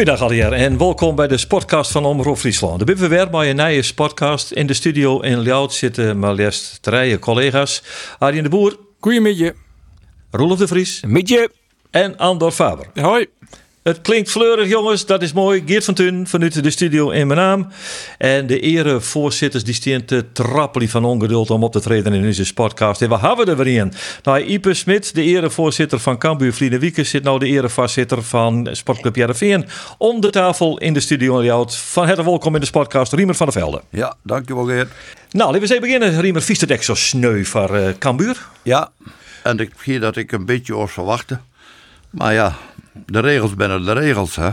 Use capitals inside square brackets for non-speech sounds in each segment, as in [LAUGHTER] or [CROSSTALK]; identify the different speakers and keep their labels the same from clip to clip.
Speaker 1: Goeiedag alweer en welkom bij de sportcast van Omroep Friesland. De ben weer bij een nieuwe sportcast. In de studio in Ljout zitten maar liefst drie collega's. Arjen de Boer,
Speaker 2: Goedemiddag.
Speaker 1: Roelof de Vries
Speaker 2: Midje.
Speaker 1: en Andor Faber.
Speaker 2: Hoi.
Speaker 1: Het klinkt fleurig jongens, dat is mooi. Geert van Tun vanuit de studio in mijn naam. En de erevoorzitters die staan te trappelen van ongeduld om op te treden in deze podcast. En we hebben er weer in. Nou, Ipe Smit, de erevoorzitter van Cambuur Vlieden Wieken, zit nou de erevoorzitter van Sportclub Jarreveen. Om de tafel in de studio. Van harte welkom in de podcast, Riemer van der Velde.
Speaker 3: Ja, dankjewel Geert.
Speaker 1: Nou, laten we eens beginnen. Riemer, vies het zo sneu voor eh Cambuur?
Speaker 3: Ja, en ik zie dat ik een beetje oors verwachten. Maar ja, de regels zijn de regels, hè.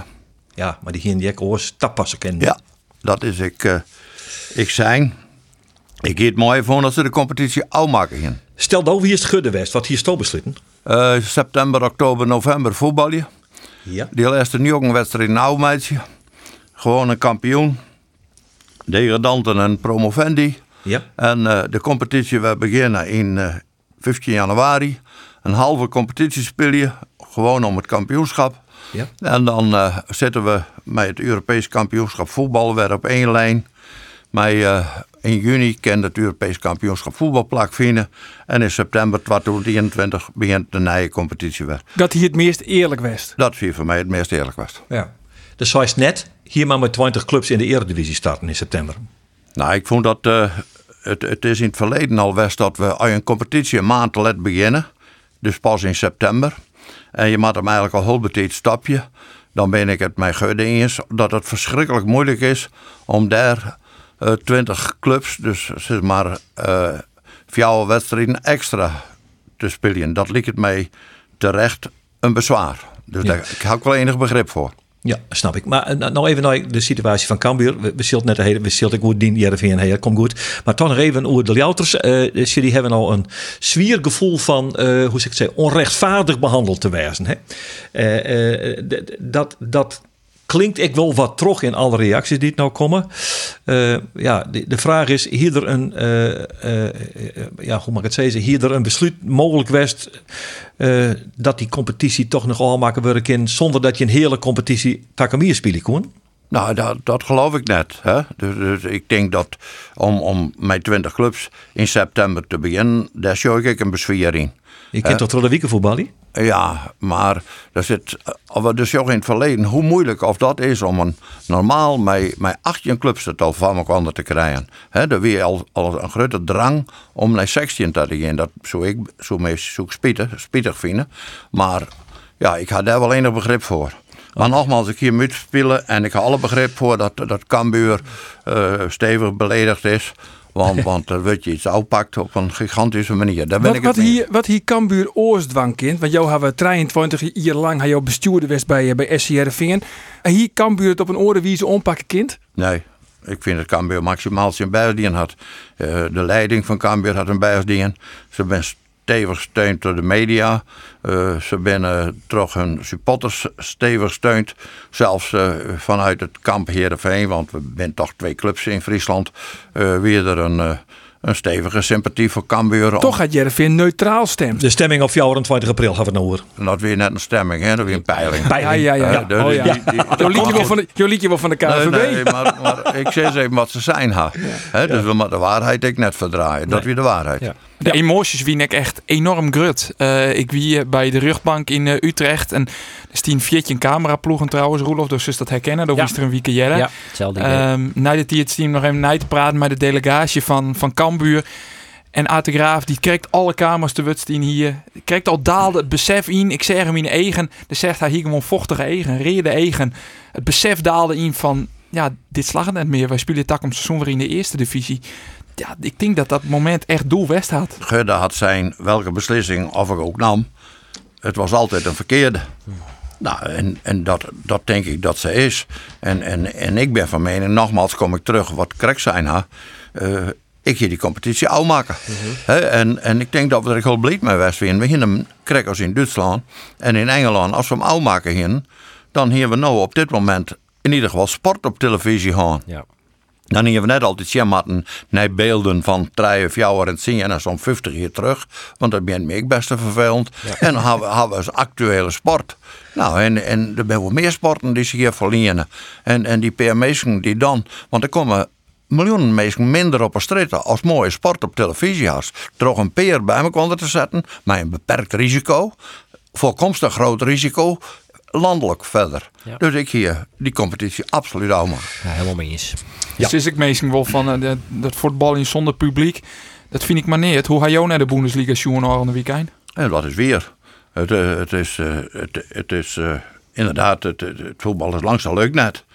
Speaker 1: Ja, maar die gaan die ook oors tappassen kennen.
Speaker 3: Ja, dat is ik. eh, ik zijn. Ik geef het mooi voor dat ze de competitie oud maken gaan.
Speaker 1: Stel nou, wie is het Gudde West? Wat hier is al beslitten?
Speaker 3: Eh, september, oktober, november voetbalje.
Speaker 1: Ja.
Speaker 3: Die eerste jongenwedstrijd in Oudmeidje. Gewoon een kampioen. Degradanten en promovendi.
Speaker 1: Ja.
Speaker 3: En eh, de competitie we beginnen in eh 15 januari. Een halve competitie speel je, gewoon om het kampioenschap.
Speaker 1: Ja.
Speaker 3: En dan eh, zitten we met het Europees kampioenschap voetbal weer op één lijn. Maar eh, in juni kan het Europees kampioenschap voetbal plaatsvinden. En in september 2021 begint de nieuwe competitie weer.
Speaker 2: Dat hij het meest eerlijk west.
Speaker 3: Dat is voor mij het meest eerlijk was.
Speaker 1: Ja. Dus zoals net hier maar met 20 clubs in de Eredivisie starten in september.
Speaker 3: Nou, ik vond dat eh, het, het is in het verleden al best dat we een competitie een maand te laat beginnen. Dus pas in september. En je maakt hem eigenlijk al heel stapje. Dan ben ik het met Gudde eens dat het verschrikkelijk moeilijk is om daar eh 20 clubs, dus zeg maar vier wedstrijden extra te spelen. Dat lijkt het mij terecht een bezwaar. Dus
Speaker 1: Ja.
Speaker 3: daar ik heb ik wel enig begrip voor.
Speaker 1: Ja, snap ik. Maar eh, nou even naar de situatie van Cambuur. We, we net hele, we zullen goed dien Jereveen heen, komt goed. Maar toch nog even over de Ljouters. Eh dus jullie hebben al een zwiergevoel van, eh, hoe zeg ik het onrechtvaardig behandeld te wijzen. Hè? Eh, eh, dat, dat klinkt ik wel wat terug in alle reacties die het nou komen. Eh, ja, de, de vraag is, hier er een, eh, ja, hoe mag ik het zeggen, hier er een besluit mogelijk west dat die competitie toch nog al maken worden kan, zonder dat je een hele competitie takamier spelen kon?
Speaker 3: Nou, dat, dat geloof ik net. Hè? Dus, dus ik denk dat om, om met 20 clubs in september te beginnen, daar zie ik een bezwier in.
Speaker 1: Je kent toch wel de voetballen?
Speaker 3: Ja, maar er zit, dus ook in het verleden, hoe moeilijk of dat is om een normaal met, met 18 clubs het al van elkaar te krijgen. Hè, er weer al, al een grote drang om naar 16 te gaan. Dat zou ik zo mee zoek spietig, spietig vinden. Maar ja, ik had daar wel enig begrip voor. Maar nogmaals, ik hier moet spelen en ik heb alle begrip voor dat, dat Cambuur eh, stevig beledigd is. Want, [LAUGHS] want dan wordt je iets uitpakt op een gigantische manier. Daar ben
Speaker 2: Wat,
Speaker 3: ik
Speaker 2: wat, hier, wat hier Cambuur oorsdwang kind. Want jou hebben 23 jaar lang hij jou bestuurder west bij, eh, bij SCRV. En hier Cambuur het op een orenwiese ompakken kind.
Speaker 3: Nee, ik vind dat Cambuur maximaal zijn bijsdien had. Eh, de leiding van Cambuur had een bijsdien. Ze zijn stevig gesteund door de media. Eh, ze zijn toch hun supporters stevig gesteund. Zelfs eh, vanuit het kamp Heerenveen, want we zijn toch twee clubs in Friesland. eh weer er een, eh, een stevige sympathie voor Cambuur.
Speaker 2: Toch gaat Jervin neutraal stemt.
Speaker 1: De stemming op 24 april gaan we het nou horen.
Speaker 3: Dat weer net een stemming, hè? dat weer een peiling.
Speaker 2: Ja, ja, ja. Oh, ja. Jouw liedje wel van de, jouw liedje wel van de KNVB.
Speaker 3: Nee, nee, maar, maar ik zeg eens even wat ze zijn. Ha. Hè, dus we moeten de waarheid ik net verdraaien. Dat weer de waarheid.
Speaker 1: Ja.
Speaker 4: De emoties wie ik echt enorm grut. Eh, ik wie bij de rugbank in eh, Utrecht. En er staan een cameraploegen trouwens, Roelof. Dus is dat herkennen. Dat
Speaker 5: Ja.
Speaker 4: er een weekend jelle.
Speaker 5: Ja, hetzelfde
Speaker 4: nadat hij het team nog even na te praten met de delegatie van, van Cambuur. En Aad de Graaf, die kijkt alle kamers te wutstien hier. Kijkt al daalde het besef in. Ik zeg hem in eigen. Dan zegt hij hier gewoon vochtige eigen, reerde eigen. Het besef daalde in van, ja, dit slag het net meer. Wij spelen tak om seizoen weer in de eerste divisie. Ja, ik denk dat dat moment echt doelwest had.
Speaker 3: Gudde had zijn welke beslissing of ik ook nam. Het was altijd een verkeerde. Nou, en, en dat, dat denk ik dat ze is. En, en, en ik ben van mening, nogmaals kom ik terug, wat krek zijn ha. Eh, ik ga die competitie afmaken. Hè, en, en ik denk dat we er heel blij mee zijn. We krijgen als in Duitsland en in Engeland. Als we hem afmaken hier, dan hebben we nou op dit moment in ieder geval sport op televisie gaan.
Speaker 6: Ja.
Speaker 3: Dan hebben we net altijd jammerten naar beelden van drie of jaar en zien en zo'n 50 jaar terug. Want dat ben ik best te vervelend. En dan hebben we, hebben we eens actuele sport. Nou, en, en er zijn wel meer sporten die zich hier verliezen. En, en die mensen die dan... Want er komen miljoenen mensen minder op een straat als mooie sport op televisie has. Toch een peer bij elkaar te zetten, met een beperkt risico. Voorkomstig groot risico, landelijk verder.
Speaker 6: Ja.
Speaker 3: Dus ik hier die competitie absoluut allemaal.
Speaker 6: Ja, helemaal mee eens.
Speaker 4: Dus is ik meestal wel van eh, dat, dat voetbal in zonder publiek. Dat vind ik maar niet. Hoe ga jou naar de Bundesliga zien aan de weekend?
Speaker 3: En dat is weer. Het, eh, het is, eh, het, het is eh, inderdaad, het, voetbal is langzaam leuk net.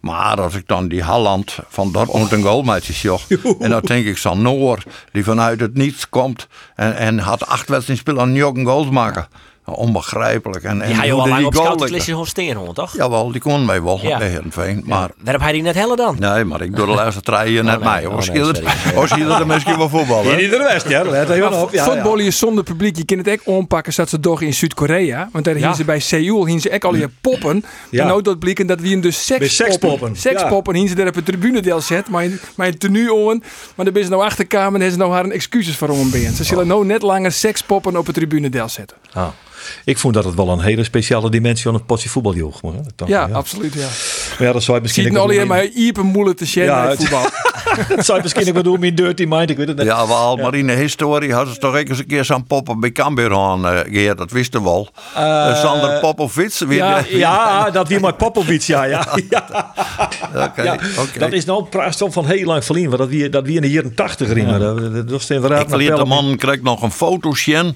Speaker 3: Maar als ik dan die Halland van Dortmund een goalmatje zag. [LAUGHS] En dan denk ik zo'n Noor die vanuit het niets komt. En, en had acht wedstrijden spelen en niet goals maken. Onbegrijpelijk. En, en
Speaker 6: je
Speaker 3: hoe
Speaker 6: al
Speaker 3: die
Speaker 6: lang op
Speaker 3: goal
Speaker 6: scoutingslistje van Steenhoorn, toch?
Speaker 3: Jawel, die kon mij wel
Speaker 6: Ja.
Speaker 3: bij Heerenveen. Maar
Speaker 6: Waarom hij die net hellen dan?
Speaker 3: nee, maar ik doe de laatste drie jaar [LAUGHS] net mij.
Speaker 6: Oh,
Speaker 3: schiet het er misschien wel voetbal.
Speaker 1: Hier
Speaker 3: hè?
Speaker 1: in de West, ja. Let even op. Ja,
Speaker 2: Voetbal
Speaker 1: ja.
Speaker 2: is zonder publiek. Je kunt het echt ompakken zoals ze toch in Zuid-Korea. Want daar
Speaker 4: Ja.
Speaker 2: hingen ze bij Seoul hingen ze echt al je poppen.
Speaker 1: Ja.
Speaker 2: En nou dat blikken dat we hem dus sekspoppen.
Speaker 1: sekspoppen,
Speaker 2: hingen ze daar op het tribunedeel zet. Maar een- maar een tenue on. Maar dan ben ze nou achterkamer en hebben ze nou haar een excuses voor om. Ze zullen nou net langer sekspoppen op het tribunedeel zetten.
Speaker 1: Ik vond dat het wel een hele speciale dimensie aan het potje voetbal joeg. Maar,
Speaker 2: Ja, absoluut. Ja.
Speaker 1: Maar ja, dat zou je misschien
Speaker 2: Ziet al
Speaker 1: wel
Speaker 2: hier maar iepen moeilijk te
Speaker 1: Ja,
Speaker 2: het voetbal. [LAUGHS]
Speaker 1: Dat zou je misschien ook wel doen met Dirty Mind. Ik weet het niet.
Speaker 3: Ja, wel, maar in de historie hadden ze toch ook eens een keer zo'n poppen bij Cambuur aan, eh, Geert, dat wisten we wel. Eh, Sander Popovic. wie-
Speaker 1: Ja, [LAUGHS] ja, dat wie maar Popovic, ja. ja, [LAUGHS] ja.
Speaker 3: Oké,
Speaker 1: Ja,
Speaker 3: oké.
Speaker 1: Dat is nou praat al van heel lang verliezen. Want dat wie, dat wie in de jaren 80 riemen. Dat, dat, dat is inderdaad
Speaker 3: Ik verliet de man kreeg nog een fotootje.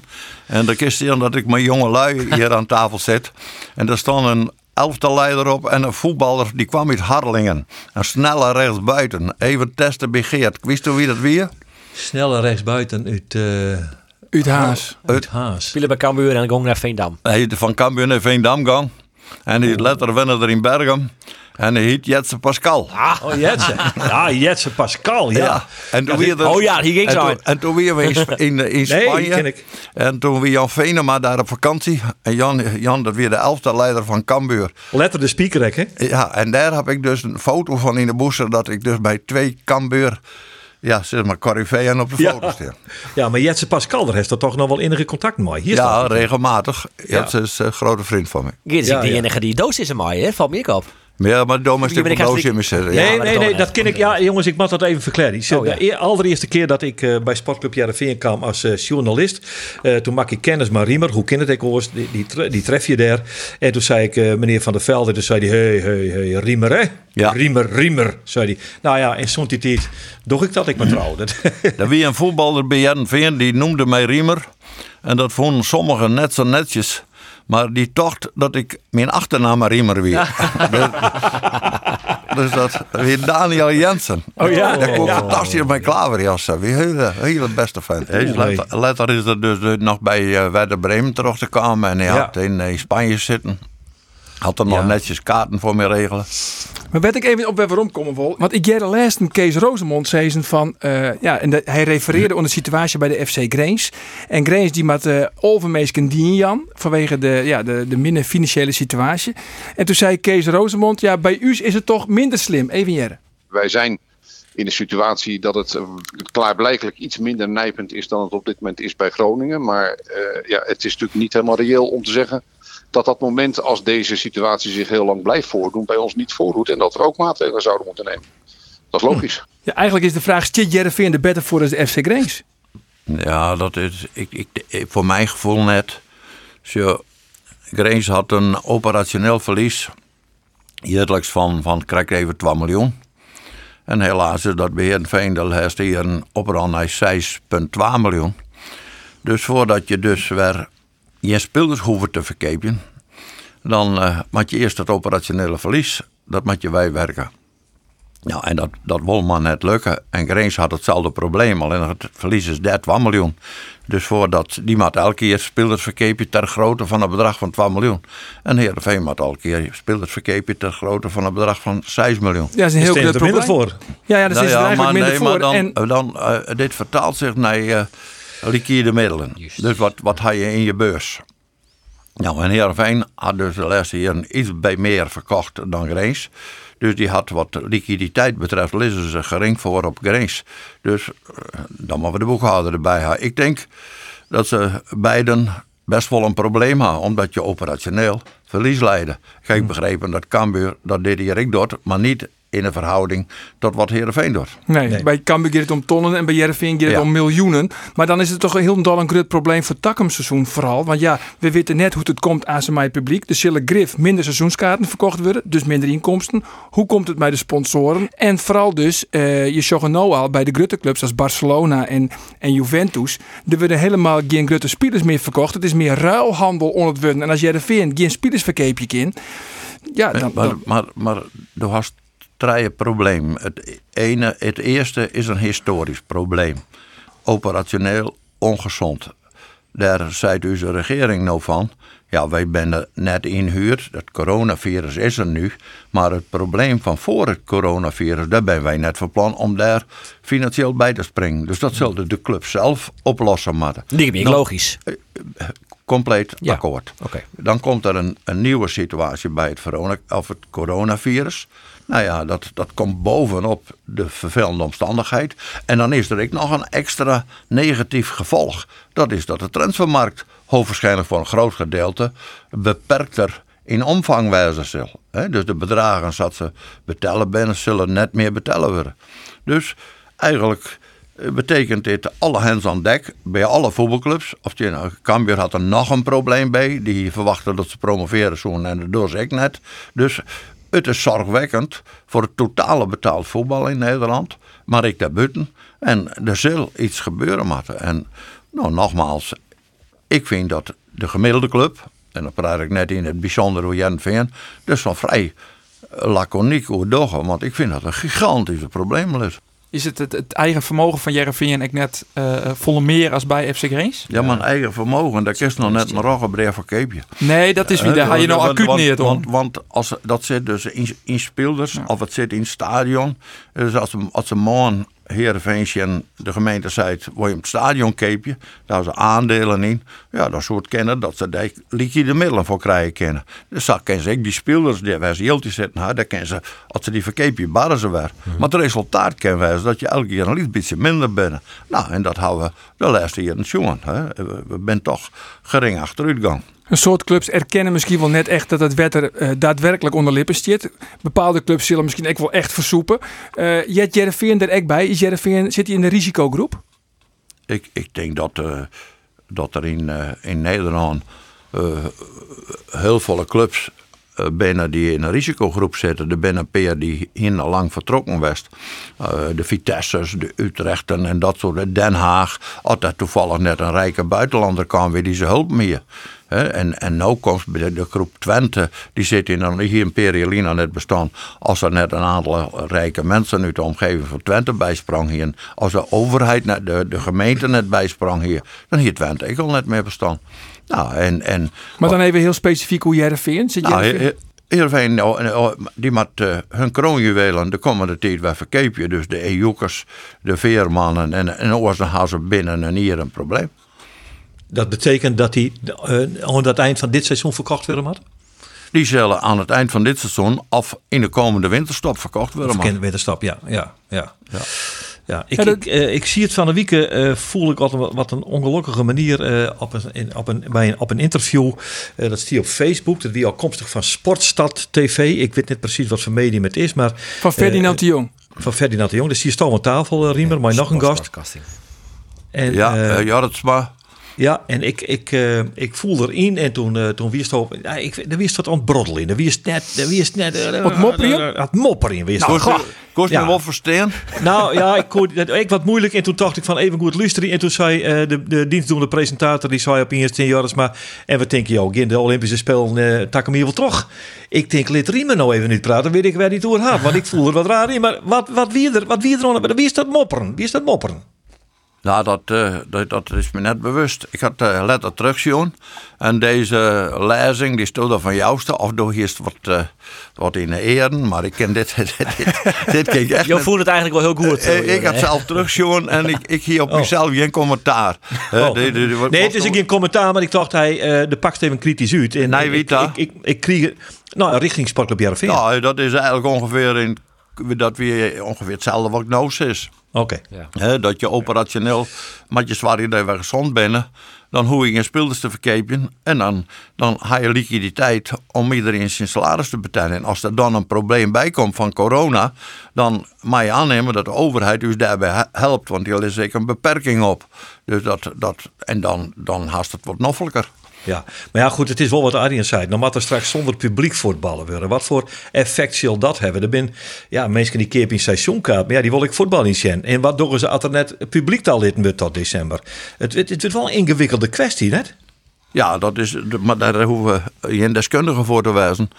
Speaker 3: En dan is het dat ik met jonge lui hier aan tafel zit. En daar stond een elftalleider op en een voetballer die kwam uit Harlingen. Een snelle rechtsbuiten. Even testen begeerd. Wist u wie dat weer?
Speaker 1: Snelle rechtsbuiten uit, uh,
Speaker 2: Uit Haas.
Speaker 1: uit Haas.
Speaker 6: Spelen bij Cambuur en gong naar Veendam.
Speaker 3: Hij van Cambuur naar Veendam gang. En hij letter winnen er in Bergen. En hij heet Jetse Pascal.
Speaker 1: Oh, Jetse. Ja, Jetse Pascal, ja.
Speaker 3: En toen
Speaker 1: Ja,
Speaker 3: weer
Speaker 6: oh ja, die ging
Speaker 3: en
Speaker 6: zo uit.
Speaker 3: En toen weer we in, [LAUGHS] in, in
Speaker 1: Nee,
Speaker 3: Spanje.
Speaker 1: ken ik.
Speaker 3: En toen weer Jan Venema daar op vakantie. En Jan, Jan dat weer de elfde leider van Cambuur.
Speaker 1: Letter de speaker, hè?
Speaker 3: Ja, en daar heb ik dus een foto van in de boezer dat ik dus bij twee Cambuur, ja, zeg maar, Corriveeën op de
Speaker 1: Ja.
Speaker 3: foto sta.
Speaker 1: Ja, maar Jetse Pascal, daar heeft er toch nog wel enige contact mee. Hier
Speaker 3: Ja,
Speaker 1: staat het.
Speaker 3: regelmatig. Ja, ze is een grote vriend van me.
Speaker 6: Geert is
Speaker 1: Ja,
Speaker 6: de
Speaker 1: ja.
Speaker 6: enige die doos is mij, hè? Valt me ook op.
Speaker 3: Ja, maar Dom is
Speaker 6: bent
Speaker 3: een in zitten.
Speaker 1: Nee, nee,
Speaker 6: dat
Speaker 1: nee, dat ken ik. Ja, jongens, ik moet dat even verklaren.
Speaker 6: Oh, ja.
Speaker 1: De eer- allereerste keer dat ik eh, bij Sportclub Jarreveen kwam als eh, journalist, eh, toen maak ik kennis met Riemer. Hoe ken het ik hoor? Die, die, tre- die tref je daar. En toen zei ik, eh, meneer Van der Velde, toen zei hij, hey, hey, hey, Riemer, hè?
Speaker 3: Ja.
Speaker 1: Riemer, Riemer, zei hij. Nou ja, in zo'n tijd doch ik dat ik me trouw. Dat-
Speaker 3: Er wie een voetballer bij Jervin die noemde mij Riemer. En dat vonden sommigen net zo netjes. Maar die tocht dat ik mijn achternaam Riemer weer. [LAUGHS] dus dat weer Daniel Jensen.
Speaker 1: Oh ja?
Speaker 3: Dat
Speaker 1: Ja.
Speaker 3: fantastisch met klaverjas. Wie hele, hele beste vent.
Speaker 1: Oeh,
Speaker 3: later, later is er dus nog bij eh, Werder Bremen terug te komen. En hij
Speaker 1: Ja.
Speaker 3: had in, eh, Spanje zitten. Had er nog
Speaker 1: Ja.
Speaker 3: netjes kaarten voor me regelen.
Speaker 2: Maar werd ik even op waarom komen wil. Want ik jaren laatst een Kees Rosemond zezen van... eh, ja, en de- hij refereerde onder de situatie bij de FC Grains. En Grains die met uh, overmeesken dien Jan. Vanwege de, ja, de, de minder financiële situatie. En toen zei Kees Rosemond... Ja, bij u is het toch minder slim. Even jaren.
Speaker 7: Wij zijn in de situatie dat het eh, klaarblijkelijk iets minder nijpend is dan het op dit moment is bij Groningen. Maar eh, ja, het is natuurlijk niet helemaal reëel om te zeggen dat dat moment als deze situatie zich heel lang blijft voordoen bij ons niet voordoet. En dat we ook maatregelen zouden moeten nemen. Dat is logisch.
Speaker 2: Ja, eigenlijk is de vraag... Zit Jereveen er beter voor als de FC Grains?
Speaker 3: Ja, dat is ik, ik, voor mijn gevoel net. Zo, Grains had een operationeel verlies. Jaarlijks van, van krijg ik even 2 miljoen. En helaas is dat bij Heerenveen de laatste hier een operand naar 6,2 miljoen. Dus voordat je dus weer je spelers hoeft te verkepen, dan eh moet je eerst het operationele verlies, dat moet je bijwerken. Nou, en dat, dat wil maar net lukken. En Greens had hetzelfde probleem, alleen het verlies is 13 miljoen. Dus voordat die maat elke keer spelers verkepen ter grootte van een bedrag van 12 miljoen. En Heerenveen maat elke keer spelers verkepen ter grootte van een bedrag van 6 miljoen.
Speaker 2: Ja, dat is een heel groot
Speaker 1: minder
Speaker 2: probleem.
Speaker 1: voor.
Speaker 2: Ja, ja, dat
Speaker 3: Nou
Speaker 2: is er
Speaker 3: ja,
Speaker 2: eigenlijk
Speaker 3: maar,
Speaker 2: minder
Speaker 3: nee,
Speaker 2: voor.
Speaker 3: maar dan,
Speaker 2: en,
Speaker 3: dan, eh, dit vertaalt zich naar eh, liquide middelen. Dus wat, wat had je in je beurs? Nou, en Heerenveen had dus de laatste jaren iets bij meer verkocht dan Greens. Dus die had wat liquiditeit betreft, liggen ze gering voor op Greens. Dus eh, dan moeten we de boekhouder erbij houden. Ik denk dat ze beiden best wel een probleem hebben, omdat je operationeel verlies leiden. Kijk, begrepen dat Cambuur dat dit hier ik doet, maar niet in een verhouding tot wat Heerenveen doet.
Speaker 2: nee,
Speaker 1: Nee.
Speaker 2: bij Cambuur gaat het om tonnen en bij Jereveen gaat het
Speaker 3: Ja.
Speaker 2: om miljoenen. Maar dan is het toch een heel dol een groot probleem voor Takkumseizoen vooral. Want ja, we weten net hoe het komt aan zijn mij publiek. Er zullen grif minder seizoenskaarten verkocht worden, dus minder inkomsten. Hoe komt het bij de sponsoren? En vooral dus, eh, je zag het nou al bij de grote clubs als Barcelona en, en Juventus. Er worden helemaal geen grote spelers meer verkocht. Het is meer ruilhandel onder het worden. En als Jereveen geen spelers verkeep je in, ja, dan,
Speaker 3: maar,
Speaker 2: dan-
Speaker 3: maar, maar er was probleem. Het, ene, het eerste is een historisch probleem. Operationeel ongezond. Daar zei dus de regering nou van. Ja, wij zijn net inhuurd. Het coronavirus is er nu. Maar het probleem van voor het coronavirus, daar zijn wij net van plan om daar financieel bij te springen. Dus dat zullen de club zelf oplossen moeten.
Speaker 6: Me
Speaker 3: Nou,
Speaker 6: logisch.
Speaker 3: Compleet
Speaker 6: Ja.
Speaker 3: akkoord.
Speaker 6: Oké.
Speaker 3: Dan komt er een, een nieuwe situatie bij het, corona, of het coronavirus. Nou ja, dat, dat komt bovenop de vervelende omstandigheid. En dan is er ook nog een extra negatief gevolg. Dat is dat de transfermarkt hoogstwaarschijnlijk voor een groot gedeelte beperkter in omvang wijzen zal. Dus de bedragen dat ze betellen binnen zullen net meer betellen worden. Dus eigenlijk eh, betekent dit alle hands aan dek bij alle voetbalclubs. Of die, nou, Cambuur had er nog een probleem bij. Die verwachten dat ze promoveren zo'n en dat doen ze ook net. Dus het is zorgwekkend voor het totale betaald voetbal in Nederland. Maar ik daarbuiten. En er zal iets gebeuren moeten. En nou, nogmaals, ik vind dat de gemiddelde club, en dan praat ik net in het bijzonder hoe Jan Veen, dus van vrij laconiek hoe. Want ik vind dat een gigantische probleem is.
Speaker 4: Is het het, het eigen vermogen van Jereveen ik net eh, volle meer als bij FC Greens?
Speaker 3: Ja, maar een eigen vermogen, daar is nog net een roggebreef voor keepje.
Speaker 4: Nee, dat is wie. Daar ga je nou
Speaker 3: Want-
Speaker 4: acuut
Speaker 3: want,
Speaker 4: neer om.
Speaker 3: Want, want als, dat zit dus in, in speelders, of het zit in het stadion. Dus als, als een man Heerenveensje en de gemeente zei, wil je op het stadion keepje, daar ze aandelen in. Ja, dat soort kennen dat ze daar liquide middelen voor krijgen kennen. Dus dat kennen ze ook die spelers die waar ze heel te zitten, hè, daar kennen ze, als ze die verkeepje, barren ze weer. Maar het resultaat kan wijzen dat je elke keer een licht beetje minder bent. Nou, en dat houden we de laatste jaren. We, we zijn toch gering achteruitgang.
Speaker 2: Een soort clubs erkennen misschien wel net echt dat het wetter eh, daadwerkelijk onder lippen zit. Bepaalde clubs zullen misschien ook wel echt versoepen. Uh, Jet Jereveen er echt bij. Is Jereveen, zit hij in de risicogroep?
Speaker 3: Ik, ik denk dat, uh, dat er in, in Nederland heel veel clubs binnen die in een risicogroep zitten. Er binnen die hier lang vertrokken was. De Vitesse's, de Utrechten en dat soort. Den Haag. Er toevallig net een rijke buitenlander kwam, weer die ze hulp meer. He, en, en nu komt de, de groep Twente, die zit in een, hier in Periolina net bestaan. Als er net een aantal rijke mensen uit de omgeving van Twente bijsprong hier. Als de overheid, net, de, de gemeente net bijsprong hier. Dan hier Twente ik al net meer bestaan. Nou, en, en,
Speaker 2: maar dan even heel specifiek hoe Jereveen zit.
Speaker 3: Nou, Heerenveen, nou, die met uh, hun kroonjuwelen de komende tijd weer verkeepje. Dus de EU'kers, de veermannen en, en oors dan gaan ze binnen en hier een probleem.
Speaker 1: Dat betekent dat die uh, aan het eind van dit seizoen verkocht worden moet?
Speaker 3: Die zullen aan het eind van dit seizoen of in de komende winterstop verkocht worden.
Speaker 1: In de winterstop, ja. ja, ja. ja. Ja, ik, ja, dat... ik, uh, ik, zie het van de week, uh, voel ik wat een, wat een ongelukkige manier uh, op, een, in, op, een, bij een, op een interview. dat zie je op Facebook, dat wie afkomstig van Sportstad TV. Ik weet niet precies wat voor medium het is, maar...
Speaker 2: Van Ferdinand de Jong.
Speaker 1: Van Ferdinand de Jong. Dus hier staat aan tafel, Riemer, maar nog een gast.
Speaker 3: En, ja, ja, dat is maar...
Speaker 1: Ja, en ik, ik, eh, ik voel erin en toen, eh toen wist het, ja, ik, er wist wat aan het broddelen in. Er wist net, er wist net, uh,
Speaker 2: Wat mopperen?
Speaker 1: Het mopperen wist
Speaker 3: Kost
Speaker 1: het.
Speaker 3: je- kost je
Speaker 1: Ja.
Speaker 3: wel verstaan?
Speaker 1: Nou ja, ik kon dat ik wat moeilijk en toen dacht ik van even goed luisteren. En toen zei eh, de, de dienstdoende presentator, die zei op eerst 10 jaar, maar en wat denk je, joh, in de Olympische Spelen eh tak hem hier wel terug. Ik denk, let Riemen nou even niet praten, weet ik waar niet over had, want ik voel er wat raar in. Maar wat, wat wie er, wat wie er wie is dat mopperen? Wie is dat mopperen?
Speaker 3: Nou, dat, eh, dat, dat is me net bewust. Ik had uh, letter terugzien. En deze lezing, die stond er van jouste. Of door hier is wat, eh, wat in de eren. Maar ik ken dit, [LAUGHS] dit, dit, dit [LAUGHS] echt
Speaker 6: Je voelt het eigenlijk wel heel goed.
Speaker 3: Eh, Ik had zelf terugzien en ik, ik hier op
Speaker 1: Oh.
Speaker 3: mezelf geen commentaar. Eh,
Speaker 1: Oh.
Speaker 3: wat-
Speaker 1: Nee, het is een geen commentaar, maar ik dacht hij eh, de pakst even kritisch uit. En
Speaker 3: Nee, wie
Speaker 1: ik,
Speaker 3: dat?
Speaker 1: ik, ik, ik kreeg, nou, richting Sportclub Jarreveen.
Speaker 3: Ja, dat is eigenlijk ongeveer in, dat weer ongeveer hetzelfde wat Noos is.
Speaker 1: Oké.
Speaker 3: Hè, dat je operationeel met je zwaar dat we gezond bent, dan hoef je geen spulers te verkepen en dan, dan heb je liquiditeit om iedereen zijn salaris te betalen. En als er dan een probleem bij komt van corona, dan mag je aannemen dat de overheid dus daarbij he- helpt, want die is zeker een beperking op. Dus dat, dat, en dan, dan haast het wat noffelijker.
Speaker 1: Ja, maar ja, goed, het is wel wat Arjen zei. Dan er straks zonder publiek voetballen worden. Wat voor effect zal dat hebben? Er zijn ja, mensen die keer in seizoenkaart, maar ja, die wil ik voetbal niet zien. En wat doen ze als er net publiek al lid wordt tot december? Het, het, is wel een ingewikkelde kwestie, net?
Speaker 3: Ja, dat is, maar daar hoeven we geen deskundigen voor te wijzen.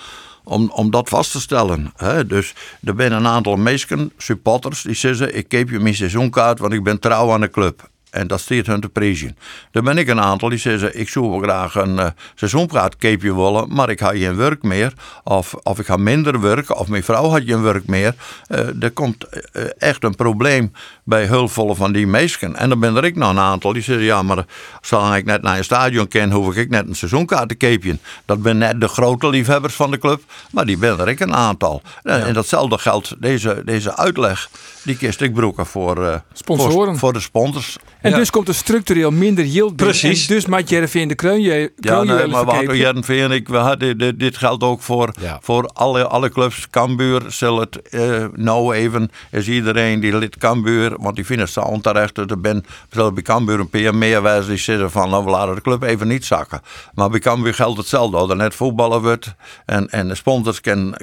Speaker 3: Om, om dat vast te stellen. Hè. Dus er zijn een aantal mensen, supporters, die zeggen: Ik keep je mijn seizoenkaart, want ik ben trouw aan de club. En dat stiert hun te prijzen. Er ben ik een aantal die zeggen: Ik zou wel graag een uh, seizoenkaart keepje willen, maar ik heb geen werk meer. Of, of ik ga minder werk, of mijn vrouw had geen werk meer. Uh, er komt uh, echt een probleem bij hulpvolle van die mensen. En dan ben er ik nog een aantal die zeggen: Ja, maar zolang ik net naar een stadion ken, hoef ik net een seizoenkaart te keepje. Dat ben net de grote liefhebbers van de club, maar die ben er ik een aantal. En, ja. en datzelfde geldt, deze, deze uitleg, die kist ik broeken voor, uh,
Speaker 2: Sponsoren.
Speaker 3: voor, voor de sponsors.
Speaker 2: En ja. dus komt er structureel minder yield binnen.
Speaker 1: Precies.
Speaker 2: En dus maakt Jereveen de kreunje.
Speaker 3: Ja, nee, maar we hadden Jereveen, ik, we hadden, dit, dit geldt ook voor,
Speaker 6: Ja.
Speaker 3: voor alle, alle clubs. Cambuur zal het uh, nou even, is iedereen die lid Cambuur, want die vinden het zo onterecht. Er ben bij Cambuur een paar meer wijzen die zeggen van, nou we laten de club even niet zakken. Maar bij Cambuur geldt hetzelfde. Als er net voetballen wordt en, en de sponsors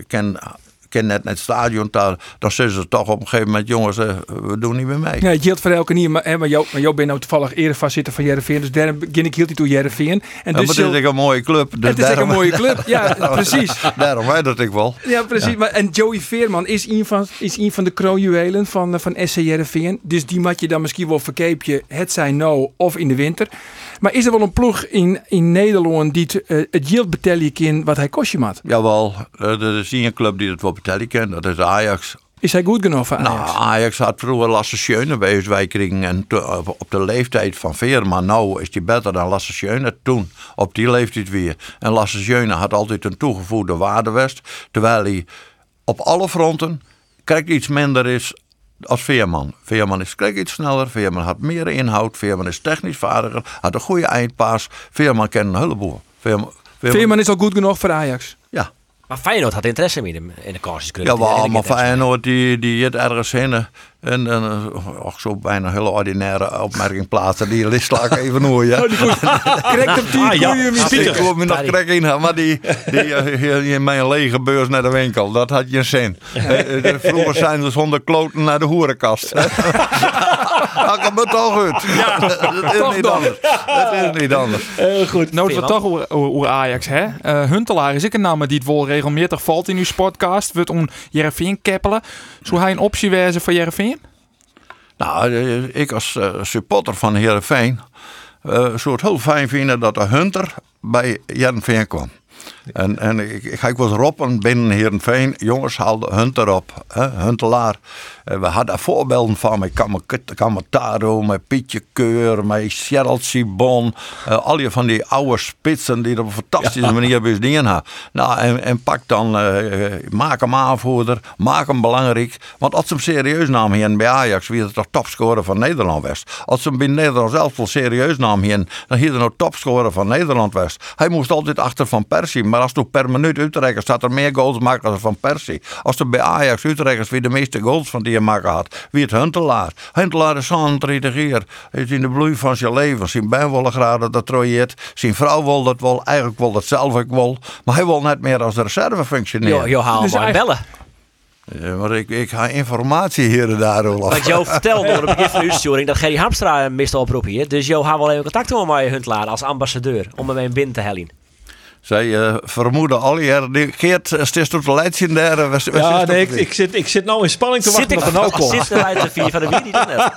Speaker 3: kennen ken, ken net het stadion, daar, dan zeggen ze toch op een gegeven moment, jongens, uh, we doen niet meer mee.
Speaker 2: Ja, het geldt voor elke niet, maar, hè, maar jou, maar jou bent nou toevallig erevoorzitter van Jereveen, dus daarom begin ik hield niet toe Jereveen. En
Speaker 3: ja,
Speaker 2: dus
Speaker 3: maar het is een mooie club. Dus
Speaker 2: het is
Speaker 3: daarom,
Speaker 2: een mooie club, ja, [LAUGHS] precies.
Speaker 3: daarom weet dat ik wel.
Speaker 2: Ja, precies. Ja. Maar, en Joey Veerman is een van, is een van de kroonjuwelen van, van SC Jereveen. Dus die moet je dan misschien wel verkeepje, het zijn nou of in de winter. Maar is er wel een ploeg in, in Nederland die het, uh, het yield betalen kan wat hij kost je maat?
Speaker 3: Jawel, er is een club die het wel betalen kan. Dat is Ajax.
Speaker 2: Is hij goed genoeg voor Ajax?
Speaker 3: Nou, Ajax had vroeger Lasse Schöne bij ons wijkring en to, op de leeftijd van Veerman. Nou is hij beter dan Lasse Schöne toen, op die leeftijd weer. En Lasse Schöne had altijd een toegevoegde waarde west, terwijl hij op alle fronten krijgt iets minder is als Veerman. Veerman is krijgt iets sneller, Veerman had meer inhoud, Veerman is technisch vaardiger, had een goede eindpaas. Veerman kent een heleboel. Veerman,
Speaker 2: Veerman, Veerman is al goed genoeg voor Ajax.
Speaker 3: Ja.
Speaker 6: Maar Feyenoord had interesse in hem in de kansjes.
Speaker 3: Ja, wel, maar Feyenoord die, die het ergens heen. En, en och, zo bijna een hele ordinaire opmerking plaatsen. Die list sla ik even hoor, ja.
Speaker 2: Krijgt op die
Speaker 1: Ah, ja.
Speaker 2: goeie muziek.
Speaker 3: Ik wil me nog krek in, maar die, die, die in mijn lege beurs naar de winkel, dat had je zin. Eh, Vroeger zijn ze zonder kloten naar de hoerenkast. [LAUGHS] Dat kan me toch goed. Ja, [LAUGHS] dat is niet anders. Dat is niet anders.
Speaker 1: Uh, goed.
Speaker 4: Nou, het toch over, Ajax, hè? Uh, Huntelaar is ik een naam die het wel regelmatig valt in uw podcast. Wordt om Jereveen keppelen. Zou hij een optie wezen voor Jereveen?
Speaker 3: Nou, ik als uh, supporter van Heerenveen uh, zou het heel fijn vinden dat de Hunter bij Heerenveen kwam. En, en ik, ik ga was roppen binnen Heerenveen. Jongens, haal de Hunter op. Hè? Huntelaar. Uh, we hadden voorbeelden van met Kamataro, met Pietje Keur, met Cheryl Sibon. Uh, al die van die oude spitsen die op een fantastische ja. manier bedienen hebben. Nou, en, en pak dan, uh, maak hem aanvoerder, maak hem belangrijk. Want als ze hem serieus nam hier bij Ajax, wie het toch topscorer van Nederland was. Als ze hem bij Nederland zelf wel serieus nam hier, dan hier er nou topscorer van Nederland was. Hij moest altijd achter Van Persie, maar Maar als toen per minuut Utrecht staat er meer goals maken dan Van Persie. Als er bij Ajax Utrecht wie de meeste goals van die maken had, wie het Huntelaar. Huntelaar is 30 jaar. Hij is in de bloei van zijn leven. Zijn baan willen graden dat trooieert. Zijn vrouw wil dat wel. Eigenlijk wil dat zelf ook wel. Maar hij wil net meer als reserve functioneren.
Speaker 6: Jo, jo haal
Speaker 2: Dus
Speaker 6: maar bellen.
Speaker 3: Ja, maar ik, ik ga informatie hier en daar, Olaf.
Speaker 6: Want Jo vertelde door het begin van de uitsturing dat Gerry Hamstra een mist oproep hier. Dus Jo had wel even contact met mij Huntelaar als ambassadeur. Om hem een binnen te hellen.
Speaker 3: Zij eh, vermoeden al hier. die- Geert, eh, stist op de. Was, was
Speaker 1: Ja,
Speaker 3: is
Speaker 1: nee, ik, ik, zit, ik zit nou in spanning te wachten
Speaker 6: ik
Speaker 1: er nou komt.
Speaker 6: zit de leider vier van de wie dan net?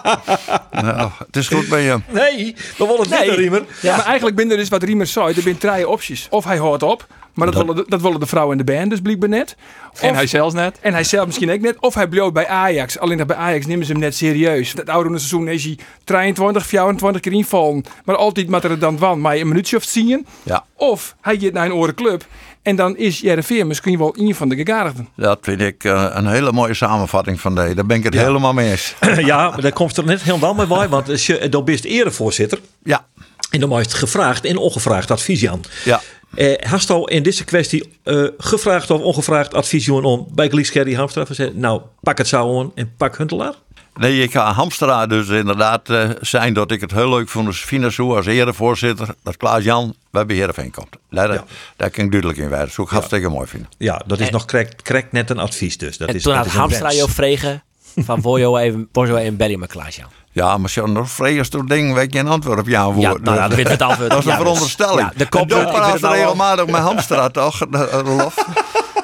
Speaker 3: Nou, het is goed bij je.
Speaker 1: Nee, we willen het
Speaker 6: Nee.
Speaker 1: Riemer.
Speaker 2: Ja, maar eigenlijk ben er dus wat Riemer zei. Er zijn drie opties. Of hij houdt op. Maar dat, willen de, dat willen de vrouwen in de band dus blijkbaar net.
Speaker 4: En hij zelfs net.
Speaker 2: En hij zelf misschien ook net. Of hij bleef bij Ajax. Alleen dat bij Ajax nemen ze hem net serieus. Het oude seizoen is hij 23, 24 keer invallen. Maar altijd moet er dan van maar een minuutje of zien.
Speaker 3: Ja,
Speaker 2: Of hij gaat naar een oren club. En dan is Jereveen misschien wel een van de gegadigden.
Speaker 3: dat vind ik eh, een hele mooie samenvatting van deze. Daar ben ik het helemaal mee eens. [CLEARS THROAT]
Speaker 1: Ja, maar daar komt er net helemaal mee bij. Want als je dan bent erevoorzitter.
Speaker 3: Ja,
Speaker 1: En dan is het gevraagd en ongevraagd advies aan.
Speaker 3: ja.
Speaker 1: Eh, hast al in deze kwestie eh, gevraagd of ongevraagd advies om bij Glees Gerry Hamstra te zeggen, nou pak het zo aan en pak Huntelaar?
Speaker 3: Nee, ik ga Hamstra dus inderdaad eh, zijn dat ik het heel leuk vond. Dus Finasso als erevoorzitter, dat Klaas-Jan bij Beheerenveen komt. Daar,
Speaker 1: Ja.
Speaker 3: daar kan ik duidelijk in wijzen. Dat zou ik hartstikke mooi vinden.
Speaker 1: Ja, dat is
Speaker 6: En-
Speaker 1: nog correct, correct net een advies dus. Dat
Speaker 6: En
Speaker 1: is,
Speaker 6: toen
Speaker 1: dat
Speaker 6: had Hamstra
Speaker 1: wens.
Speaker 6: Jo vregen van wil je even, wil je even bellen met?
Speaker 3: Ja, maar zo'n nog vreemd ding weet je een antwoord op jouw
Speaker 6: Ja,
Speaker 3: woord.
Speaker 6: nou, ja, dat weet het antwoord.
Speaker 3: Dat is een
Speaker 6: dus-
Speaker 3: veronderstelling.
Speaker 6: ja, de kop- het nou al.
Speaker 3: regelmatig met Hamstra, toch, Rolof?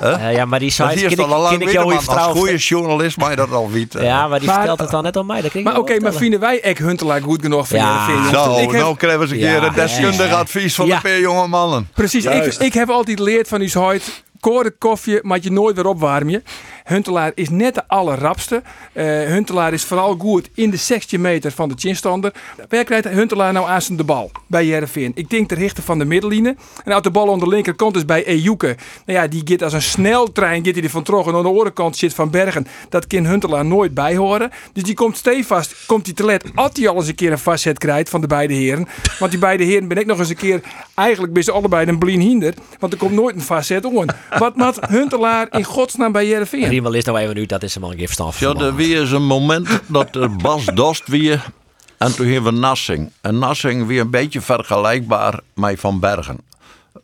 Speaker 6: Eh, [LAUGHS] ja, maar die
Speaker 3: Dat
Speaker 6: ken
Speaker 3: is
Speaker 6: ik,
Speaker 3: al lang
Speaker 6: ken ik
Speaker 3: weten,
Speaker 6: jou
Speaker 3: maar
Speaker 6: even
Speaker 3: als goede journalist mag je dat al weten.
Speaker 6: Ja, maar die
Speaker 2: Maar-
Speaker 6: vertelt het dan net aan mij. Dat
Speaker 2: Maar oké, maar vinden wij Ek Huntelaar goed genoeg voor
Speaker 6: Ja.
Speaker 3: Zo,
Speaker 2: Ik heb-
Speaker 3: nou krijgen we eens een keer een deskundig
Speaker 6: ja.
Speaker 3: advies van
Speaker 6: Ja.
Speaker 3: de peer jonge mannen.
Speaker 2: Precies, ik, heb altijd geleerd van uw huid. Koren koffie, maar je nooit weer opwarmen. Huntelaar is net de allerrapste. Eh Huntelaar is vooral goed in de 16 meter van de chinstander. Waar krijgt Huntelaar nou aan zijn de bal? Bij Jereveen. Ik denk de richter van de middenline. En uit de bal aan de linkerkant is bij Ejuke. Nou ja, die gaat als een sneltrein gaat hij er van terug. En aan de andere kant zit Van Bergen. Dat kan Huntelaar nooit bijhoren. Dus die komt stevast, komt hij te let. Als hij al eens een keer een vastzet krijgt van de beide heren. Want die beide heren ben ik nog eens een keer... Eigenlijk ben ze allebei een blien hinder. Want er komt nooit een vastzet aan. Wat maakt Huntelaar in godsnaam bij Jereveen?
Speaker 6: Riemen leest nou even nu, dat is een geen verstand van.
Speaker 3: Ja, er weer is een moment dat er Bas Dost weer. En toen hebben we Nassing. En Nassing weer een beetje vergelijkbaar met Van Bergen.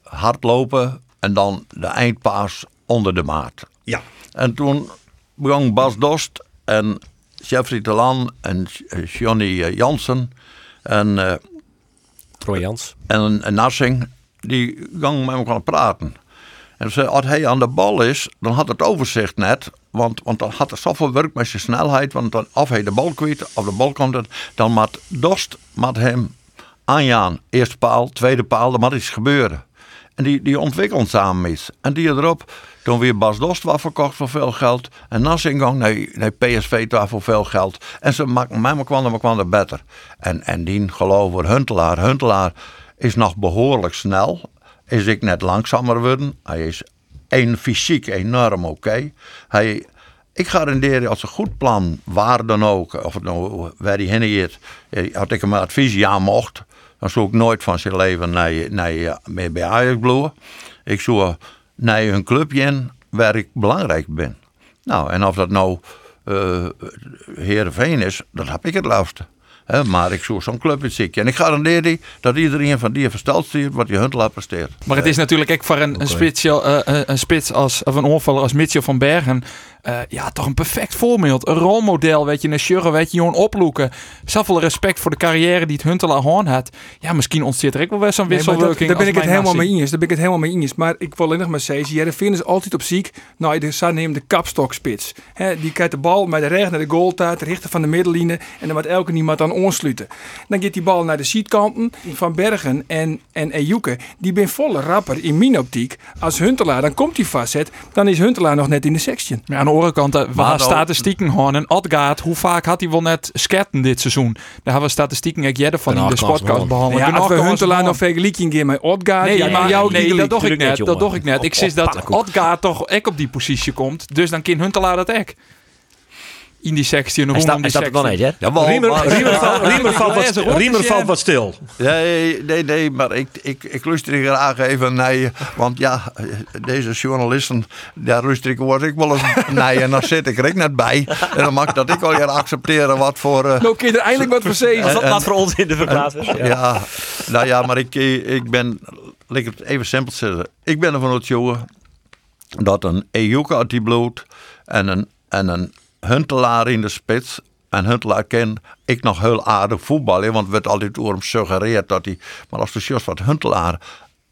Speaker 3: Hardlopen en dan de eindpaas onder de maat.
Speaker 1: Ja,
Speaker 3: En toen begon Bas Dost en Jeffrey Telan en Johnny eh, Jansen en, eh,
Speaker 6: Troy Jans.
Speaker 3: en, en Nassing, die gingen met elkaar praten. Als hij aan de bal is, dan had het overzicht net. Want, want dan had er zoveel werk met zijn snelheid. Want dan, of hij de bal kwijt, of de bal komt het, dan moet Dost moet hem aanjaan. Eerste paal, tweede paal, dan moet iets gebeuren. En die, die ontwikkelt samen iets. En die erop, toen weer Bas Dost was verkocht voor veel geld. En Nassing ging naar, naar PSV daar voor veel geld. En ze maken maar kwam er kwam er beter. En, en die geloof voor Huntelaar. Huntelaar is nog behoorlijk snel. Is ik net langzamer worden. Hij is een fysiek enorm oké. Hij, ik garandeer als een goed plan, waar dan ook, of het nou waar hij heen gaat, eh, had ik hem advies aan mocht, dan zou ik nooit van zijn leven naar, naar, meer bij Ajax bloeien. Ik zou naar een clubje in waar ik belangrijk ben. Nou, en of dat nou eh Heerenveen is, dat heb ik het liefste. Maar ik zoek zo'n club in ziek. En ik garandeer die dat iedereen van die versteld ziet wat die Huntelaar presteert.
Speaker 4: Maar het is natuurlijk ook voor een, een, spits, eh, een, een spits als, of een onvaller als Mitchell van Bergen. Eh, ja, toch een perfect voorbeeld. Een rolmodel, weet je, een sjurre, weet je, gewoon oploeken. Zoveel respect voor de carrière die het Huntelaar Hoorn had. Ja, misschien ontstaat er ook wel weer zo'n
Speaker 2: Nee, maar dat-
Speaker 4: wisselwerking.
Speaker 2: daar ben ik het helemaal mee eens. Daar ben ik het helemaal mee eens. Maar ik wil alleen nog maar zeggen, Jereveen is altijd op ziek. Nou, de San neemt de kapstokspits. Hè, die kijkt de bal met de recht naar de goal uit, de richter van de middenline. En dan moet elke niemand aan onsluiten. Dan gaat die bal naar de zietkanten. Van Bergen en, en Ejuke, die ben volle rapper in mijn optiek. Als Huntelaar, dan komt hij vastzet. Dan is Huntelaar nog net in de section.
Speaker 4: Ja, de andere kant, eh, we
Speaker 3: Maar
Speaker 4: statistieken horen. En Odgaard, hoe vaak had hij wel net sketten dit seizoen? Daar hebben we statistieken ik jette van in de podcast behandeld.
Speaker 2: Ja, als we Huntelaar nog
Speaker 4: gewonnen.
Speaker 2: vergelijking gaan met Odgaard.
Speaker 4: Nee,
Speaker 2: ja,
Speaker 4: maar,
Speaker 2: jou
Speaker 4: nee, dat doe ik net.
Speaker 6: niet,
Speaker 4: Dat doe ik net. Ik zie dat. Odgaard toch ook op die positie komt. Dus dan kan Huntelaar dat ook. In die 16
Speaker 6: Hij
Speaker 4: rondom
Speaker 6: staat, hij staat er nog
Speaker 4: 16.
Speaker 6: niet, hè?
Speaker 3: Jawel,
Speaker 1: Riemer,
Speaker 3: maar-
Speaker 1: Riemer, valt, Riemer, valt wat, Riemer valt stil.
Speaker 3: Nee, nee, nee, maar ik, ik, ik luister graag even naar je. Want ja, deze journalisten, daar luister ik, word ik wel eens naar je. En dan zit ik er ook net bij. En dan mag ik dat ik al hier accepteren wat voor... eh,
Speaker 2: Nou kun je er eindelijk wat voor zeggen.
Speaker 6: Wat, wat voor ons in de verklaard is. Ja.
Speaker 3: ja. nou ja, maar ik, ik ben, laat ik het even simpel zeggen. Ik ben ervan overtuigd dat een Ejuke uit die bloed en een, en een Huntelaar in de spits. En Huntelaar ken ik nog heel aardig voetballen, want er werd altijd door hem suggereerd dat hij. Maar als de just wat Huntelaar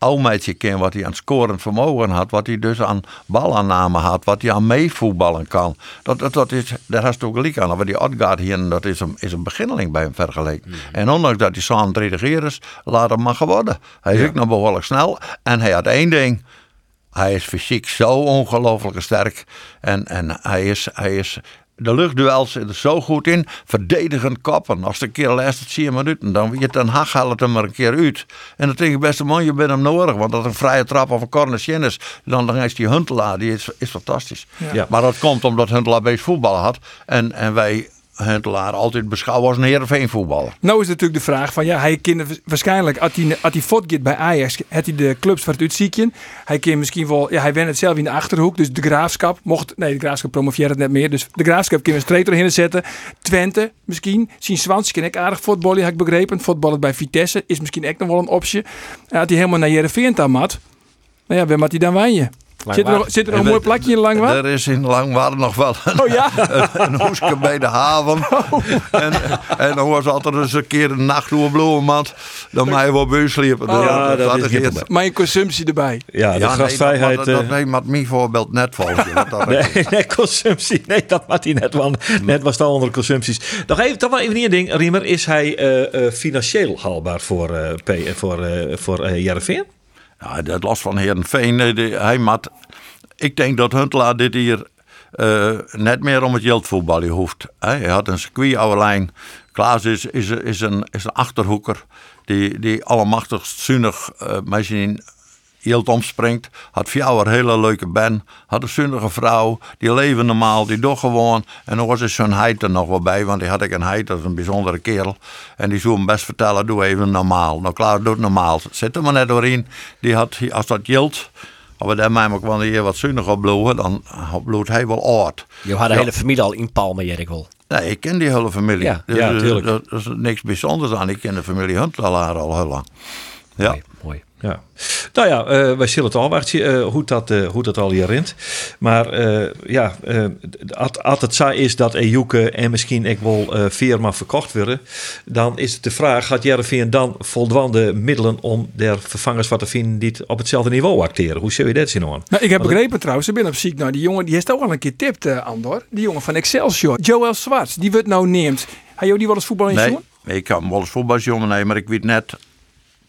Speaker 3: oudmeidje ken, wat hij aan scorend vermogen had, wat hij dus aan balaanname had, wat hij aan meevoetballen kan. Dat, dat, dat is, daar je ook gelijk aan. Maar die Odgaard hier, dat is een, is een beginneling bij hem vergeleken. En ondanks dat hij zo'n redigeer is, laat hem maar geworden. Hij is ook nog behoorlijk snel. En hij had één ding. Hij is fysiek zo ongelooflijk sterk. En, en hij, is, hij is. De luchtduels zitten er zo goed in. Verdedigend kappen. Als de keer laatst 10 minuten. Dan weet Den Haag haalt het hem er een keer uit. En dan denk ik, beste man, je bent hem nodig. Want dat een vrije trap of een corner is. Dan, dan is die Huntelaar, die is, is fantastisch.
Speaker 1: Ja.
Speaker 3: Maar dat komt omdat Huntelaar best voetballen had. En, en wij Huntelaar altijd beschouwen als een Heerenveen voetballer.
Speaker 2: Nou is natuurlijk de vraag van ja, hij kan waarschijnlijk, als hij, als hij bij Ajax, had hij de clubs van het uitzieken. Hij kan misschien wel, ja, hij went het zelf in de achterhoek, dus de graafschap mocht, nee, de graafschap promoveert het net meer, dus de graafschap kan we streep erheen zetten. Twente misschien, zien Swans kan ik aardig voetballen, heb ik begrepen. Voetballen bij Vitesse is misschien echt nog wel een optie. Had hij helemaal naar Jereveen aan mat, nou ja, waar moet hij dan wijnen? Zit er nog, zit er nog een mooi plakje in Langwaar?
Speaker 3: Er is in Langwaar nog wel een,
Speaker 2: Oh ja? [LAUGHS]
Speaker 3: een hoeske bij de haven. [LAUGHS] En, en dan was altijd eens een keer een nacht door bloemenmat. Dan je wel buursliepen.
Speaker 2: Oh,
Speaker 1: ja, dat is
Speaker 3: het.
Speaker 2: Mijn consumptie erbij.
Speaker 1: Ja, de
Speaker 3: Ja,
Speaker 1: gastvrijheid.
Speaker 3: dat, neemt met mijn voorbeeld net volgens want dat-
Speaker 1: Nee, nee, consumptie. Nee, dat maakt hij net wel. Net was het al onder consumpties. Nog even, toch wel even één ding, Riemer. Is hij eh, eh, financieel haalbaar voor, eh P, voor, eh voor eh?
Speaker 3: Ja, dat last van Heerenveen. eh, Hij mat, ik denk dat Huntelaar dit hier eh, net meer om het jeldvoetballen hoeft. Hij had een circuit oude. Klaas is, is, een, is een achterhoeker die, die allemachtig zuinig uh, met zijn Jilt omspringt. Had jou een hele leuke ben. Had een zunnige vrouw. Die leven normaal. Die doet gewoon. En dan was er zo'n heid er nog wel bij. Want die had ik een heid. Dat is een bijzondere kerel. En die zou hem best vertellen. Doe even normaal. Nou klaar, doe het normaal. Zit er maar net doorheen. Die had, als dat Jilt. Als we daar maar wel hier wat zuinig op bloeien. Dan bloedt hij wel oud.
Speaker 6: Je had de hele familie al in Palme, Jerk wel.
Speaker 3: Nee, ik ken die hele familie.
Speaker 6: Ja,
Speaker 3: dus,
Speaker 1: ja,
Speaker 3: eh. Dat is niks bijzonders aan. Ik ken de familie Huntelaar al heel lang. Ja.
Speaker 6: Mooi, mooi.
Speaker 1: Ja. Nou ja, eh, wij zullen het afwachten eh, hoe, dat, eh, hoe dat al hier rint. Maar eh, ja, eh, als, als het zo is dat Ejuke en misschien ik wel eh Veerma verkocht worden, dan is het de vraag: gaat Jereveen dan voldoende middelen om der vervangers wat te vinden die het op hetzelfde niveau acteren? Hoe zou je dat zien hoor?
Speaker 2: Nou, ik heb begrepen trouwens, ik ben op ziek naar die jongen, die heeft ook al een keer tipt, uh, Andor. Die jongen van Excelsior, Joel Zwarts, die wordt nou neemt. Hij jou die wel eens voetbal in
Speaker 3: Nee, ik kan wel eens voetbaljongen nemen, maar ik weet net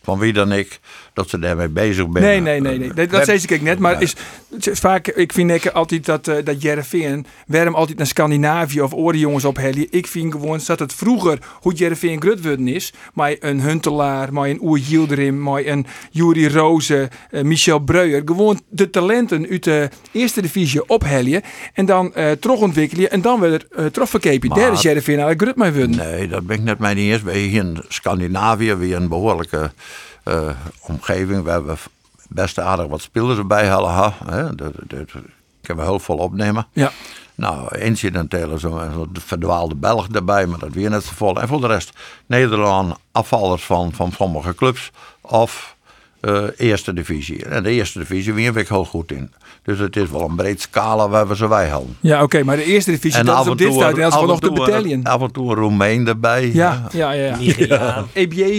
Speaker 3: van wie dan ik dat ze daarmee bezig zijn.
Speaker 2: Nee, nee, nee, nee. Dat, dat zei ik net. Maar is, vaak, ik vind ik altijd dat, uh, dat Jereveen waarom altijd naar Scandinavië of oren jongens ophellen. Ik vind gewoon dat het vroeger hoe Jereveen grutworden is. Maar een Huntelaar, maar een Oer Yildirim, maar een Juri Roze, uh, Michel Breuer. Gewoon de talenten uit de eerste divisie ophellen. En dan uh, terugontwikkelen en dan weer uh, terugverkepen. Daar is Jereveen grut mee worden.
Speaker 3: Nee, dat ben ik net mee niet eens. Hier in Scandinavië weer een behoorlijke uh, omgeving. We hebben best aardig wat spelers erbij halen. Ha, hè? Dat, dat, kunnen we heel veel opnemen.
Speaker 2: Ja.
Speaker 3: Nou, incidenteel zo'n zo verdwaalde Belg erbij, maar dat weer net zo vol. En voor de rest Nederland afvallers van, van sommige clubs of uh, eerste divisie. En de eerste divisie weer ik heel goed in. Dus het is wel een breed scala waar we ze wij houden.
Speaker 2: Ja, oké, okay, maar de eerste divisie, en dat is op dit stuit en als nog de battalion.
Speaker 3: Af en toe een Roemeen erbij.
Speaker 2: Ja, ja, ja. ja.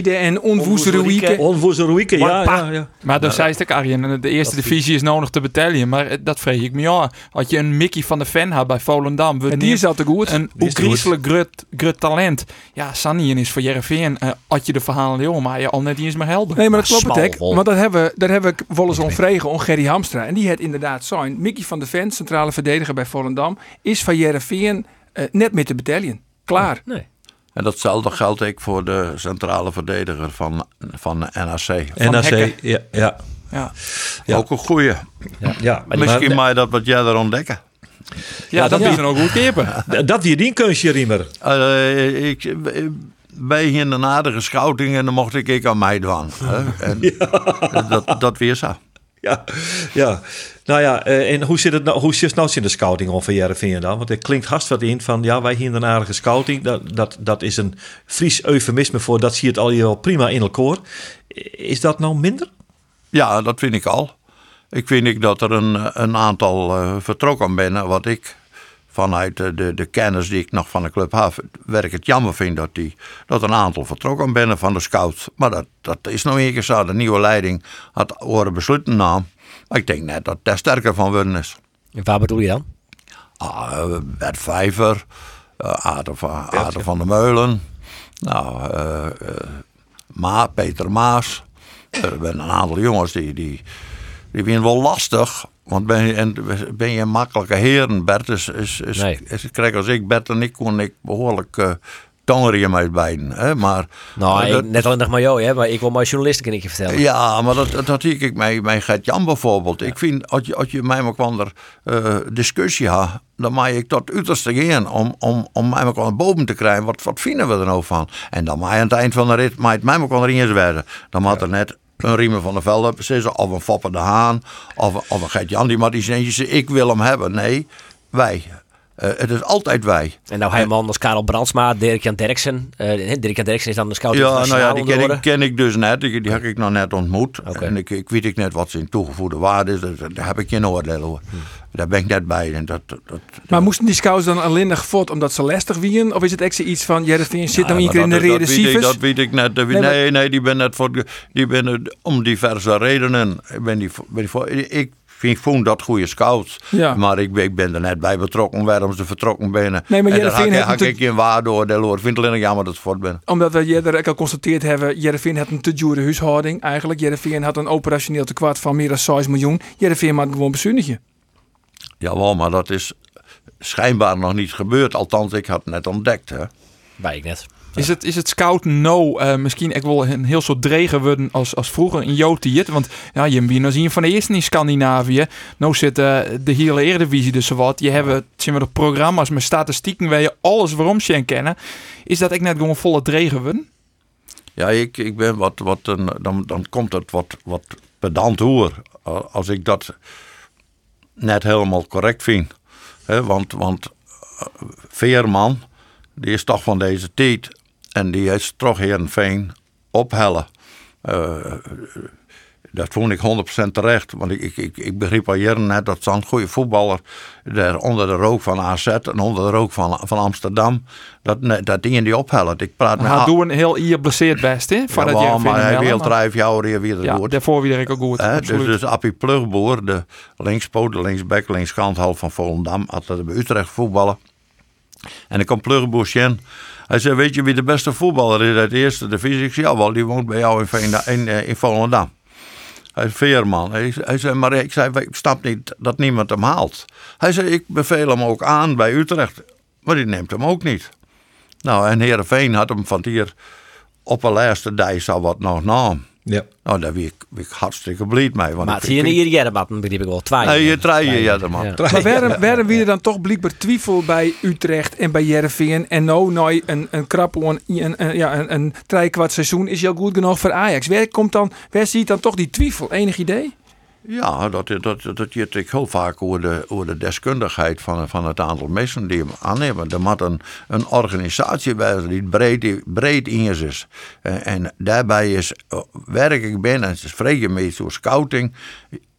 Speaker 2: en Onvoezeruike.
Speaker 1: Onvoezeruike, ja, ja, ja.
Speaker 4: Maar dan zei ik Arjen, de eerste divisie is nodig te battalion. Maar dat vreeg ik me ja. Had je een Mickey van de Ven had bij Volendam.
Speaker 2: En die al te goed.
Speaker 4: Een Oegrieselijk grut, grut talent. Ja, Sanien is voor Jereveen. Uh, had je de verhalen, joh, maar je al net niet eens meer helder.
Speaker 2: Nee, maar dat klopt het Want dat hebben, daar hebben we wel eens onvregen om Gerry Hamstra. En die had inderdaad zijn. Mickey van de Ven, centrale verdediger bij Volendam, is van Jereveen uh, net met de battalion. Klaar.
Speaker 6: Oh, nee.
Speaker 3: En datzelfde geldt ook voor de centrale verdediger van, van NAC.
Speaker 1: Van NAC, ja, ja.
Speaker 4: Ja.
Speaker 3: ja. Ook een goeie.
Speaker 1: Ja, ja
Speaker 3: Misschien maar, maar dat wat jij er ontdekken.
Speaker 4: Ja, dat
Speaker 1: dat-
Speaker 4: is dan ook goed keeper. [LAUGHS]
Speaker 1: Dat weer die kunstje, Riemer.
Speaker 3: Eh, ik, bij hier een aardige scouting en dan mocht ik ik aan mij hè. [LAUGHS] En dat, dat weer zo.
Speaker 1: Ja, ja. Nou ja, eh, en hoe zit het nou, hoe zit het nou in de scouting van Jereveen dan? Want er klinkt haast wat in van, ja, wij hier een aardige scouting. Dat, dat, dat is een Fries eufemisme voor, dat zie je het al hier wel prima in elkaar. Is dat nou minder?
Speaker 3: Ja, dat vind ik al. Ik vind ik dat er een, een aantal eh, vertrokken binnen, wat ik vanuit de, de, de kennis die ik nog van de club heb, werk het jammer vind dat, die, dat een aantal vertrokken binnen van de scouts. Maar dat, dat is nou een keer zo. De nieuwe leiding had horen besluiten naam. Maar ik denk net dat daar sterker van worden is.
Speaker 6: En waar bedoel je dan?
Speaker 3: Ah, eh, Bert Vijver, eh Ader, van, Ader van der Meulen, nou, eh, eh, Ma, Peter Maas. Er zijn een aantal jongens die, die, die vinden wel lastig. Want ben je, en ben je een makkelijke heren, Bert is, is, is,
Speaker 6: Nee.
Speaker 3: is, kijk, als ik Bert en ik kon ik behoorlijk uh, tongeren met beiden. Hè? Maar,
Speaker 6: Nou,
Speaker 3: maar
Speaker 6: ik-
Speaker 3: dat-
Speaker 6: net alleen nog maar jou, hè, maar ik wil mijn journalisten een keer vertellen.
Speaker 3: ja, maar dat, dat, zie ik bij, bij Gert-Jan bijvoorbeeld. Ik vind, als je, als je mij maar kwam er eh, discussie had, dan mag ik tot uiterste gaan om, om, om mij maar kwam boven te krijgen. Wat, wat vinden we er nou van? En dan mag je aan het eind van de rit, mag het mij maar kwam er eens werden. Dan had er net een Riemen van der Velde precies, of een Foppe de Haan, of, of een Gert-Jan die maar die zei, ik wil hem hebben. Nee, wij. Eh, het is altijd wij.
Speaker 6: En nou hij man als Karel Brandsma, Dirk-Jan Derksen. Eh Dirk-Jan Derksen is dan de scout
Speaker 3: Ja, nou ja, die ken, ik, ken ik dus net. Die, die heb ik nog net ontmoet. En ik, ik weet ik net wat zijn toegevoegde waarde is. Dus daar heb ik geen oordeel over.
Speaker 6: Hm.
Speaker 3: Daar ben ik net bij. En dat, dat, dat-
Speaker 2: Maar moesten die scouts dan alleen nog voort omdat ze lastig wieren? Of is het echt iets van, Jereveen zit nou
Speaker 3: Ja,
Speaker 2: een keer in de
Speaker 3: dat-
Speaker 2: reden
Speaker 3: dat weet ik-
Speaker 2: Sivers?
Speaker 3: Dat weet ik net. Dat
Speaker 2: Nee,
Speaker 3: Nee,
Speaker 2: maar-
Speaker 3: nee, die ben net voor, die ben om diverse redenen. Ik ben die, ben die voor, ik vind, vond dat goede scouts.
Speaker 2: Ja.
Speaker 3: Maar ik, ben- ik ben er net bij betrokken waarom ze vertrokken binnen.
Speaker 2: Nee, maar
Speaker 3: en daar had, ik- geen waardeoordeel over. Ik vind het alleen nog jammer dat ze voort ben.
Speaker 2: Omdat we eerder al constateerd hebben, Jereveen had een te dure huishouding eigenlijk. Jereveen had een operationeel tekort van meer dan 6 miljoen. Jereveen maakt gewoon bezuinigen.
Speaker 3: Jawel, maar dat is schijnbaar nog niet gebeurd. Althans, ik had het net ontdekt. Hè.
Speaker 6: Bij ik net.
Speaker 4: Is het, is het scout no eh, misschien ik wil een heel soort dregen worden als, als vroeger in Jotiët? Want ja, je nou zien van de eerste in Scandinavië. Nou zit eh, de hele Eredivisie dus wat. Je hebt zien we de programma's met statistieken waar je alles waarom je kennen. Is dat ik net gewoon volle dregen worden?
Speaker 3: Ja, ik, ik ben wat, wat een, dan, dan komt het wat, wat pedant hoor. Als ik dat net helemaal correct vind. Hè, want want eh, Veerman, die is toch van deze tijd. En die is toch Heerenveen ophellen. Eh, dat vond ik 100% terecht. Want ik, ik, ik, ik begreep al jaren net dat zo'n goede voetballer. Daar onder de rook van AZ en onder de rook van, van Amsterdam. Dat, dat dingen die ophellen. Ik praat met
Speaker 4: Hij doet een heel hier blesseerd best, hè? Van dat
Speaker 3: ja, maar hij wil drijf jou weer weer
Speaker 4: Ja,
Speaker 3: door.
Speaker 4: daarvoor weer ik ook goed.
Speaker 3: Dus, dus Appie Plugboer, de linkspoot, de linksback, linkskanthal van Volendam, had er bij Utrecht voetballen. En ik kwam Plugboer zien. Hij zei, weet je wie de beste voetballer is uit de eerste divisie? Ik zei, ja wel, die woont bij jou in, in, eh, in Volendam. Hij Veerman. Hij, zei, maar ik zei, ik snap niet dat niemand hem haalt. Hij zei, ik beveel hem ook aan bij Utrecht. Maar die neemt hem ook niet. Nou, en Heerenveen had hem van hier op een laatste dag zou wat nog nam.
Speaker 1: Ja.
Speaker 3: Nou, daar ben ik, ben ik hartstikke blij mee. Want
Speaker 6: Maar het hier hier Jerematten begreep ik wel. Twee.
Speaker 3: Nee, je trui je, ja, man.
Speaker 6: Ja.
Speaker 2: Maar waarom, waarom wie er dan toch blijkbaar twijfel bij Utrecht en bij Jereveen en nou nou een, een krap een, een, ja, een, een seizoen is jou goed genoeg voor Ajax. Waar komt dan, waar ziet dan toch die twijfel? Enig idee?
Speaker 3: Ja, dat, dat, dat je het heel vaak over de, de deskundigheid van, van het aantal mensen die hem aannemen. Er moet een, een organisatie bij die breed, breed in is. En, en daarbij is, eh, werk ik ben, en is vrij mee door scouting,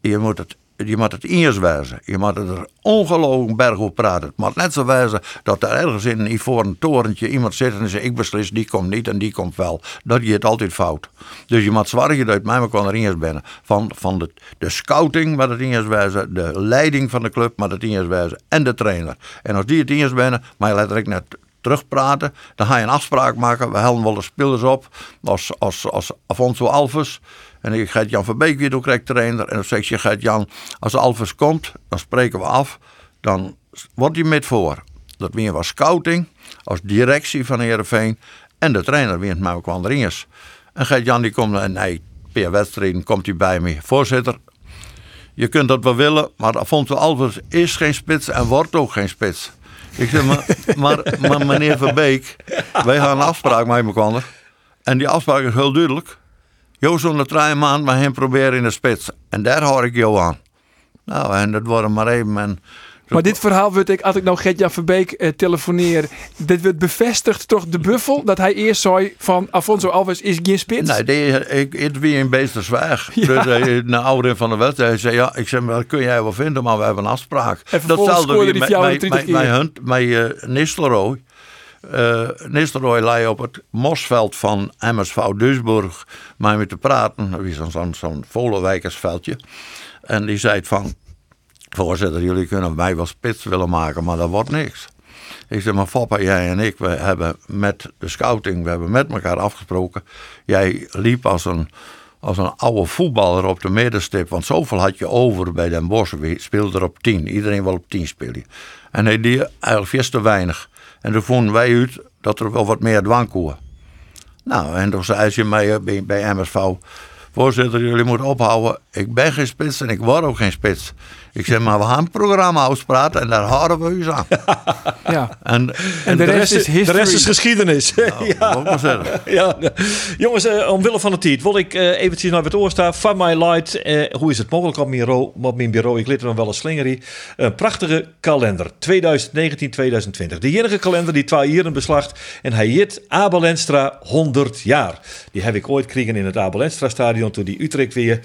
Speaker 3: je moet het je moet het eerst wijzen. Je moet er ongelooflijk berg op praten. Het moet net zo wijzen dat er ergens in een torentje iemand zit en zegt: Ik beslis, die komt niet en die komt wel. Dat je het altijd fout. Dus je moet zorgen dat mij kan er eerst binnen. Van, van de, de scouting met het eerst wijzen, de leiding van de club met het eerst wijzen en de trainer. En als die het eerst binnen, maar je letterlijk net terugpraten. Dan ga je een afspraak maken. We hellen wel de spelers op. Als, als, als Afonso Alves. En ik ga Jan Verbeek weer door krijgt trainer. En dan zeg je, gaat Jan, als Alves komt, dan spreken we af. Dan wordt hij met voor. Dat weer was scouting. Als directie van Heerenveen. En de trainer kwam erin is. En gaat Jan die komt en nee, per wedstrijd komt hij bij me. Voorzitter, je kunt dat wel willen, maar Afonso Alves is geen spits en wordt ook geen spits. Ik zeg, maar, [LAUGHS] maar, maar meneer Verbeek, wij gaan een afspraak met elkaar. En die afspraak is heel duidelijk. Jo drie maand maar hem proberen in de spits. En daar hoor ik jou aan. Nou, en dat wordt maar even. En
Speaker 2: Maar dit verhaal wordt ik, als ik nou Gert-Jan Verbeek eh, telefoneer, dit wordt bevestigd toch de buffel dat hij eerst zei van Afonso Alves is geen spits.
Speaker 3: Nee, die, ik, het weer [LAUGHS] in beest zwaar. Dus hij, na ouder van de wedstrijd, hij zei, ja, ik zeg, dat kun jij wel vinden, maar we hebben een afspraak.
Speaker 2: vervolgens scoorde
Speaker 3: weer met, met,
Speaker 2: 30
Speaker 3: met, met, Hunt- met eh, Nistelrooy. Eh Nistelrooy lei op het mosveld van MSV Duisburg met me te praten. Dat is zo'n zo'n Volenwijkersveldje. En die zei van, voorzitter, jullie kunnen mij wel spits willen maken, maar dat wordt niks. Ik zeg, maar Foppa, jij en ik, we hebben met de scouting, we hebben met elkaar afgesproken. Jij liep als een, als een oude voetballer op de middenstip, want zoveel had je over bij Den Bosch. We speelden er op 10, iedereen wil op 10 spelen. En hij deed eigenlijk veel te weinig. En toen vonden wij uit dat er wel wat meer dwang kwam. Nou, en toen zei ze mij eh, bij, bij MSV, voorzitter, jullie moeten ophouden. Ik ben geen spits en ik word ook geen spits. Ik zeg, maar we gaan een programma afspraken en daar houden we u aan. [LAUGHS]
Speaker 2: Ja.
Speaker 3: En,
Speaker 2: En de rest is
Speaker 1: de rest is geschiedenis.
Speaker 3: nou, [LAUGHS]
Speaker 1: ja.
Speaker 3: maar zeggen.
Speaker 1: Ja, jongens, eh, omwille van de tijd wil ik eh eventjes naar het oor staan. Van my light, eh, hoe is het mogelijk op mijn, bureau, op mijn bureau? Ik liet er nog wel een slingerie. Een prachtige kalender, 2019-2020. De enige kalender die twee jaar in beslacht. En hij heet Abel Enstra 100 jaar. Die heb ik ooit gekregen in het Abel Enstra stadion toen die Utrecht weer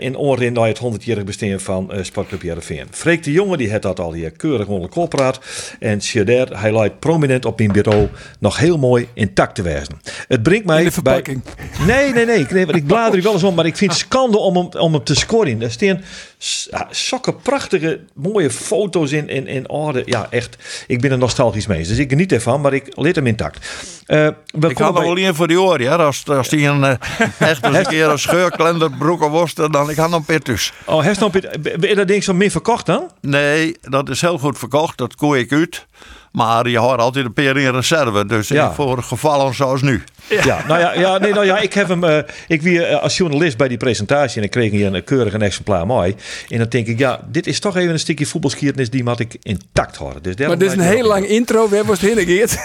Speaker 1: in naar het 100-jarig bestaan van Sportclub Heerenveen. Freek de Jonge die had dat al hier keurig onder kop praat. En Shader, hij lijkt prominent op mijn bureau nog heel mooi intact te wijzen. Het brengt mij
Speaker 2: In de verpakking.
Speaker 1: bij... Nee, nee, nee. nee want ik blader er wel eens om, maar ik vind het schande om hem, om hem te scoren. Er staan s- ja, zulke prachtige, mooie foto's in, in, in orde. Ja, echt. Ik ben er nostalgisch mee. Dus ik geniet ervan, maar ik leed hem intact. Eh, we
Speaker 3: Ik had er
Speaker 1: bij-
Speaker 3: wel voor die oren, ja. Als, als die een, eh, echt eens een keer een scheurklender broeken worsten, dan ik had nog pittus.
Speaker 1: Oh, heeft nog je dat ding zo min verkocht dan?
Speaker 3: Nee, dat is heel goed verkocht, dat koe ik uit. Maar je houdt altijd een peer in reserve, dus
Speaker 1: Ja.
Speaker 3: voor gevallen zoals nu.
Speaker 1: Ja, nou ja, ja, nee, nou ja ik heb hem. eh, ik wie eh, als journalist bij die presentatie en ik kreeg hier een keurig een exemplaar mooi. En dan denk ik, ja, dit is toch even een stukje voetbalschiedenis die moet ik intact houden. Dus
Speaker 2: Maar dit is een heel lang intro. We hebben [LAUGHS] [LAUGHS] het.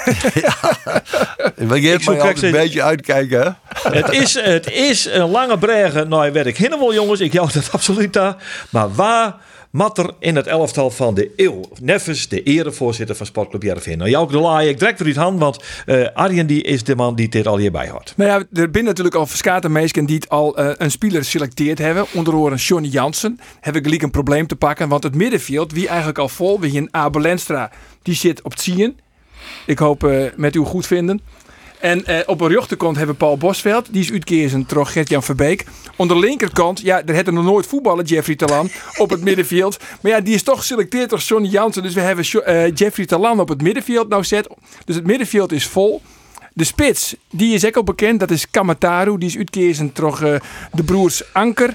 Speaker 3: We geven
Speaker 1: zoek
Speaker 3: mij altijd
Speaker 1: echt
Speaker 3: een beetje uitkijken, hè?
Speaker 1: Het is, het is een lange bregen. Nou, werd ik helemaal jongens. Ik jou dat absoluut daar. Maar waar mat er in het elftal van de eeuw? Neffens, de erevoorzitter van Sportclub Jervin. Nou, jou de laai ik direct uit hand. Want eh Arjen die is de man die dit al hierbij houdt.
Speaker 2: Nou ja, er zijn natuurlijk al verschillende die het al eh, een speler geselecteerd hebben. Onder andere Johnny Jansen. Heb ik gelijk een probleem te pakken. Want het middenveld, wie eigenlijk al vol. Wie een Abel Lenstra, die zit op het zien. Ik hoop eh, met u goed vinden. En eh, op een rechterkant hebben we Paul Bosveld. Die is uitkezen door Gert-Jan Verbeek. Aan de linkerkant, ja, daar had nog nooit voetballen, Jeffrey Talan, [LAUGHS] op het middenveld. Maar ja, die is toch geselecteerd door Johnny Jansen. Dus we hebben eh, Jeffrey Talan op het middenveld nou zet. Dus het middenveld is vol. De spits, die is ook al bekend. Dat is Kamataru. Die is uitkezen door eh, de broers Anker.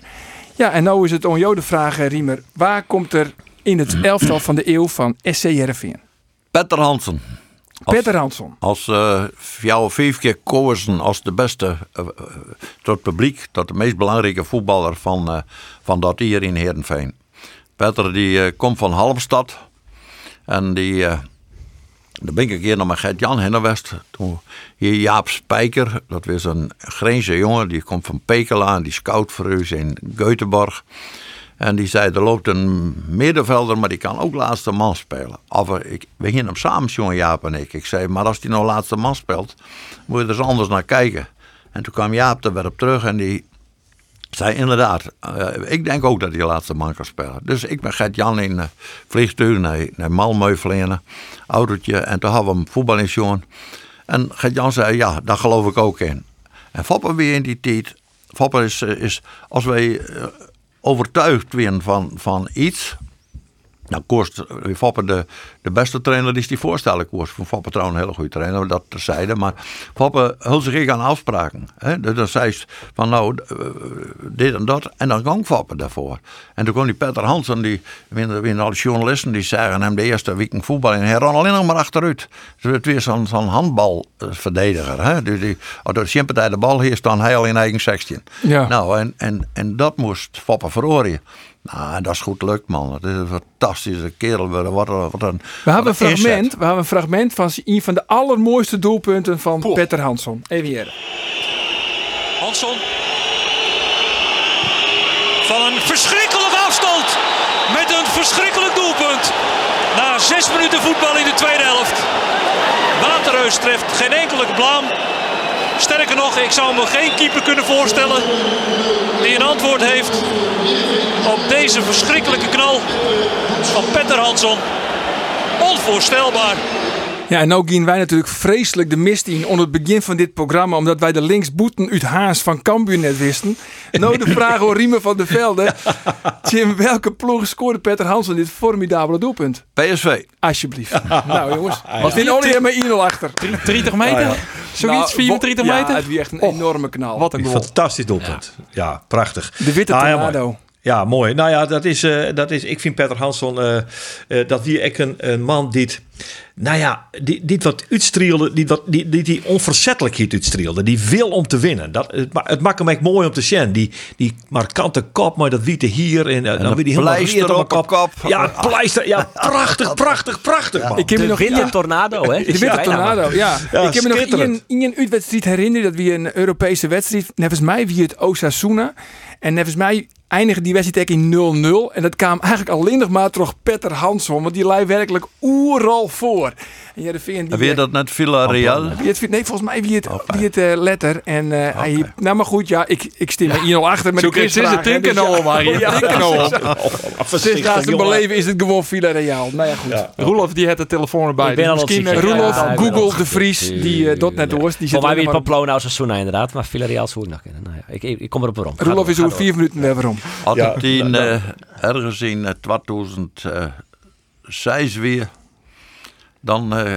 Speaker 2: Ja, en nou is het aan jou de vraag, Riemer. Waar komt er in het elftal van de eeuw van SC Heerenveen?
Speaker 3: Petter Hansen.
Speaker 2: Peter Hansson.
Speaker 3: Als eh jou vijf keer kozen als de beste, eh, eh, tot publiek, tot de meest belangrijke voetballer van, van dat hier in Heerenveen. Petter die komt van Halmstad en die, daar ben ik een keer naar mijn Gert-Jan Hinnewest. Toen hier Jaap Spijker, dat was een Grijnse jongen, die komt van Pekela en die scout voor u in Göteborg. En die zei, er loopt een middenvelder, maar die kan ook laatste man spelen. Of eh, ik, we gingen hem samen, jongen Jaap en ik. Ik zei, maar als die nou laatste man speelt, moet je er eens anders naar kijken. En toen kwam Jaap er weer op terug en die zei inderdaad, eh, ik denk ook dat hij laatste man kan spelen. Dus ik ben Gert-Jan in uh, vliegtuig naar, naar Malmö vliegen, autootje. En toen hadden we hem voetballingsjongen. En Gert-Jan zei, ja, daar geloof ik ook in. En Foppen weer in die tijd, Foppen is, eh, is als wij eh, overtuigd zijn van, van iets... Nou, Koers, Foppen, de, de beste trainer is die voorstellen. Koers van Foppen trouwens een hele goede trainer, dat terzijde. Maar Foppen hield zich aan afspraken. Hè? Dus dan zei ze van nou, eh, dit en dat. En dan ging Foppen daarvoor. En toen kwam die Peter Hansen, die winnen alle journalisten, die zagen hem de eerste week voetbal. En hij ran alleen nog maar achteruit. Dus het weer zo'n zo'n handbalverdediger. Hè? Dus die, als de Simpetij de bal hier staan, hij al in eigen 16.
Speaker 2: Ja.
Speaker 3: Nou, en, en, en dat moest Foppen verhoren. Nou, dat is goed lukt, man. Het is een fantastische kerel. Wat een, wat een,
Speaker 2: We hebben een fragment, we hebben een fragment van een van de allermooiste doelpunten van Petter Hansson. Even hier.
Speaker 5: Hansson. Van een verschrikkelijke afstand. Met een verschrikkelijk doelpunt. Na zes minuten voetbal in de tweede helft. Waterreus treft geen enkele blaam. Sterker nog, ik zou me geen keeper kunnen voorstellen die een antwoord heeft op deze verschrikkelijke knal van Petter Hansson. Onvoorstelbaar.
Speaker 2: Ja, en nou gingen wij natuurlijk vreselijk de mist in onder het begin van dit programma, omdat wij de linksboeten uit Haas van Cambuur net wisten. Nou de vraag hoor Riemen van der Velde. Jim, welke ploeg scoorde Petter Hansson dit formidabele doelpunt?
Speaker 3: PSV.
Speaker 2: Alsjeblieft. [LAUGHS] nou jongens, wat in Olly maar 1-0 achter.
Speaker 4: 30 meter? Zoiets, 34
Speaker 2: ja,
Speaker 4: meter?
Speaker 2: het was echt een enorme knal.
Speaker 4: Wat een
Speaker 1: Een
Speaker 4: goal.
Speaker 1: fantastisch doelpunt. Ja, prachtig.
Speaker 2: De witte
Speaker 1: Nou ja,
Speaker 2: tornado.
Speaker 1: mooi. Ja, mooi. Nou ja, dat is, eh, dat is ik vind Peter Hansson, eh, eh, dat wie ik een, een man die, het- nou ja, die, wat uitstrielde, die, wat, die, die, die onverzettelijkheid uitstrielde, die wil om te winnen. Dat, het, het maakt hem echt mooi om te zien. Die, die markante kop, maar dat witte hier en, eh, dan
Speaker 3: een
Speaker 1: weer die helemaal
Speaker 3: pleister op de kop.
Speaker 1: Ja, pleister. Ja, prachtig, [LAUGHS] prachtig, prachtig man.
Speaker 2: Ik heb me nog
Speaker 6: witte
Speaker 2: één-
Speaker 6: tornado, hè? [LAUGHS]
Speaker 2: De witte tornado, ja.
Speaker 1: Ja,
Speaker 2: ik heb me nog één, één uitwedstrijd herinneren. Dat wie een Europese wedstrijd. Nevens mij wie het Osasuna. En nevens mij eindigde die wedstrijd in 0-0. En dat kwam eigenlijk alleen nog maar terug Petter Hansson. Want die lei werkelijk oeral voor. En ja, de VN die...
Speaker 3: Weet je dat net Villarreal?
Speaker 2: Wie het, nee, volgens mij wie het, wie het eh, letter. En eh, hij, nou maar goed, ja, ik, ik stem er 1-0 achter met
Speaker 4: Zo
Speaker 2: de
Speaker 4: kreeg ze
Speaker 2: quizvraag, hè,
Speaker 4: tinken
Speaker 2: dus ja.
Speaker 4: nou om, Harry.
Speaker 2: Ja,
Speaker 4: Tinken nou.
Speaker 2: Sinds naast het beleven is het gewoon Villarreal. Nou ja, goed.
Speaker 4: Roelof die had de telefoon erbij.
Speaker 6: Ik ben
Speaker 4: dus
Speaker 6: al
Speaker 4: misschien, eh,
Speaker 2: Roelof, Google,
Speaker 6: al-
Speaker 2: De Vries, die dat net hoort. Die zit
Speaker 6: Voor mij weer
Speaker 2: maar-
Speaker 6: Pamplona als Sasuna inderdaad, maar Villarreal zou ik nog kennen. Nou ja, ik, kom erop waarom. Ga
Speaker 2: Roelof is over vier minuten weer waarom.
Speaker 3: Had het in, eh, ergens in eh, 2006 weer, dan eh,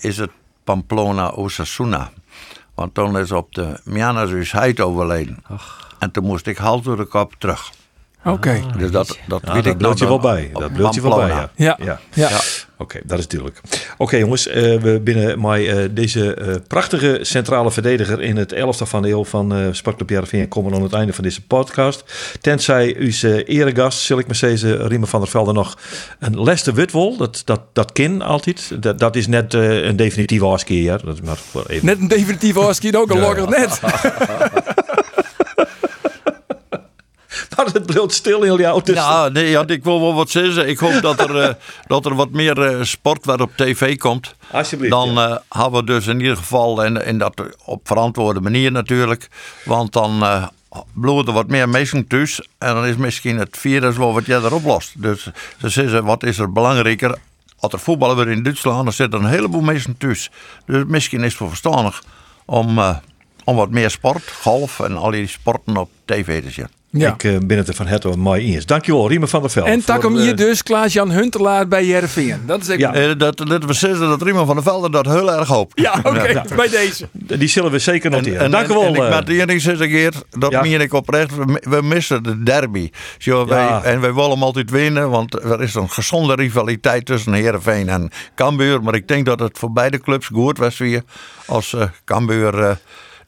Speaker 3: is het Pamplona Osasuna. Want toen is op de Miana's Heid overleden. En toen moest ik half door de kop terug.
Speaker 2: Oké.
Speaker 3: Dus dat, dat
Speaker 1: Ja,
Speaker 3: weet
Speaker 1: dat
Speaker 3: ik
Speaker 1: bloot je wel bij. Dat bloot je wel bij, ja.
Speaker 2: Ja.
Speaker 1: ja.
Speaker 2: Ja.
Speaker 1: Oké, dat is duidelijk. Oké jongens, eh, we binnen mij eh, deze eh, prachtige centrale verdediger in het elfde van de eeuw van eh Sportclub Jarvin komen aan het einde van deze podcast. Tenzij uw uh, eregast, zal ik maar zeggen, Riemen van der Velde nog een Lester Witwol, dat, dat, dat kin altijd. Dat, dat is net eh, een definitieve afskeer, ja. Dat is maar voor even.
Speaker 2: Net een definitief Oski ook een
Speaker 1: Ja,
Speaker 2: net. [LAUGHS]
Speaker 1: Het bleef stil in jouw tussen.
Speaker 3: Ja, nee, ja, ik wil wel wat zeggen. Ik hoop dat er, eh, [LAUGHS] dat er wat meer eh, sport waar op tv komt.
Speaker 1: Alsjeblieft.
Speaker 3: Dan
Speaker 1: ja.
Speaker 3: eh hebben we dus in ieder geval, en, en dat op verantwoorde manier natuurlijk. Want dan eh bloeden wat meer mensen thuis. En dan is misschien het virus wel wat jij erop lost. Dus ze zeggen, wat is er belangrijker? Als er voetballen weer in Duitsland, dan zitten een heleboel mensen thuis. Dus misschien is het wel verstandig om, eh, om wat meer sport, golf en al die sporten op tv te zien.
Speaker 2: Ja.
Speaker 1: Ik eh, ben het er van het mooi eens. Dankjewel, Riemen van der Velde.
Speaker 2: En tak hem
Speaker 1: eh,
Speaker 2: hier dus Klaas-Jan Huntelaar bij Jervingen. Dat is ik.
Speaker 1: Ja.
Speaker 3: Eh, dat, dat we zeggen dat Riemen van der Velde dat heel erg hoopt.
Speaker 2: Ja, oké. [LAUGHS] Bij deze.
Speaker 1: Die zullen we zeker noteren.
Speaker 3: En,
Speaker 1: Dank u
Speaker 3: en,
Speaker 1: wel.
Speaker 3: en ik de enige zes keer, dat
Speaker 1: Ja.
Speaker 3: meen ik oprecht, we, mi- we missen de derby. Zo, wij,
Speaker 1: Ja.
Speaker 3: en wij willen hem altijd winnen, want er is een gezonde rivaliteit tussen Heerenveen en Cambuur. Maar ik denk dat het voor beide clubs goed was weer als eh Cambuur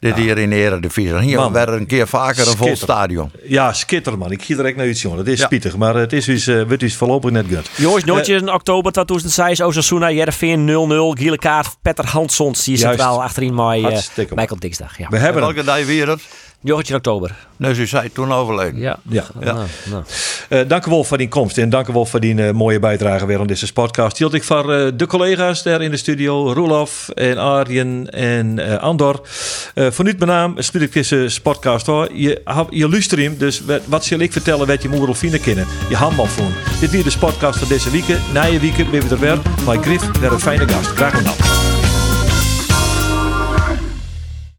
Speaker 3: dit hier in de Eredivisie. Hier
Speaker 1: Man.
Speaker 3: werden een keer vaker een vol stadion.
Speaker 1: Ja, skitter man. Ik zie direct naar iets jongen. Dat is
Speaker 3: Ja.
Speaker 1: spietig, maar het is dus, eh, wordt dus voorlopig net goed.
Speaker 6: Jongens, nootje in oktober 2006, Osasuna, Jereveen 0-0, gele kaart, Petter Hanssons, die
Speaker 1: Juist.
Speaker 6: centraal achterin mij, uh,
Speaker 1: Hartstikke
Speaker 6: Michael Dinsdag. Ja.
Speaker 1: We hebben hem.
Speaker 3: Welke dag weer het?
Speaker 6: Joggetje in oktober.
Speaker 3: Nou, ze zei toen overleden.
Speaker 6: Ja.
Speaker 1: Ja.
Speaker 6: Nou, nou.
Speaker 1: Eh, dank u wel voor die komst en dank u wel voor die eh, mooie bijdrage weer aan deze podcast. Hield ik voor eh, de collega's daar in de studio, Roelof en Arjen en eh, Andor. Eh voor nu mijn naam, sluit ik deze podcast hoor. Je, je luistert hem, dus wat, wat zal ik vertellen wat je moeder of vrienden kennen? Je handbalfoon. Dit weer de podcast van deze week. Na je week ben we er weer. Maar Griff, weer een fijne gast. Graag gedaan.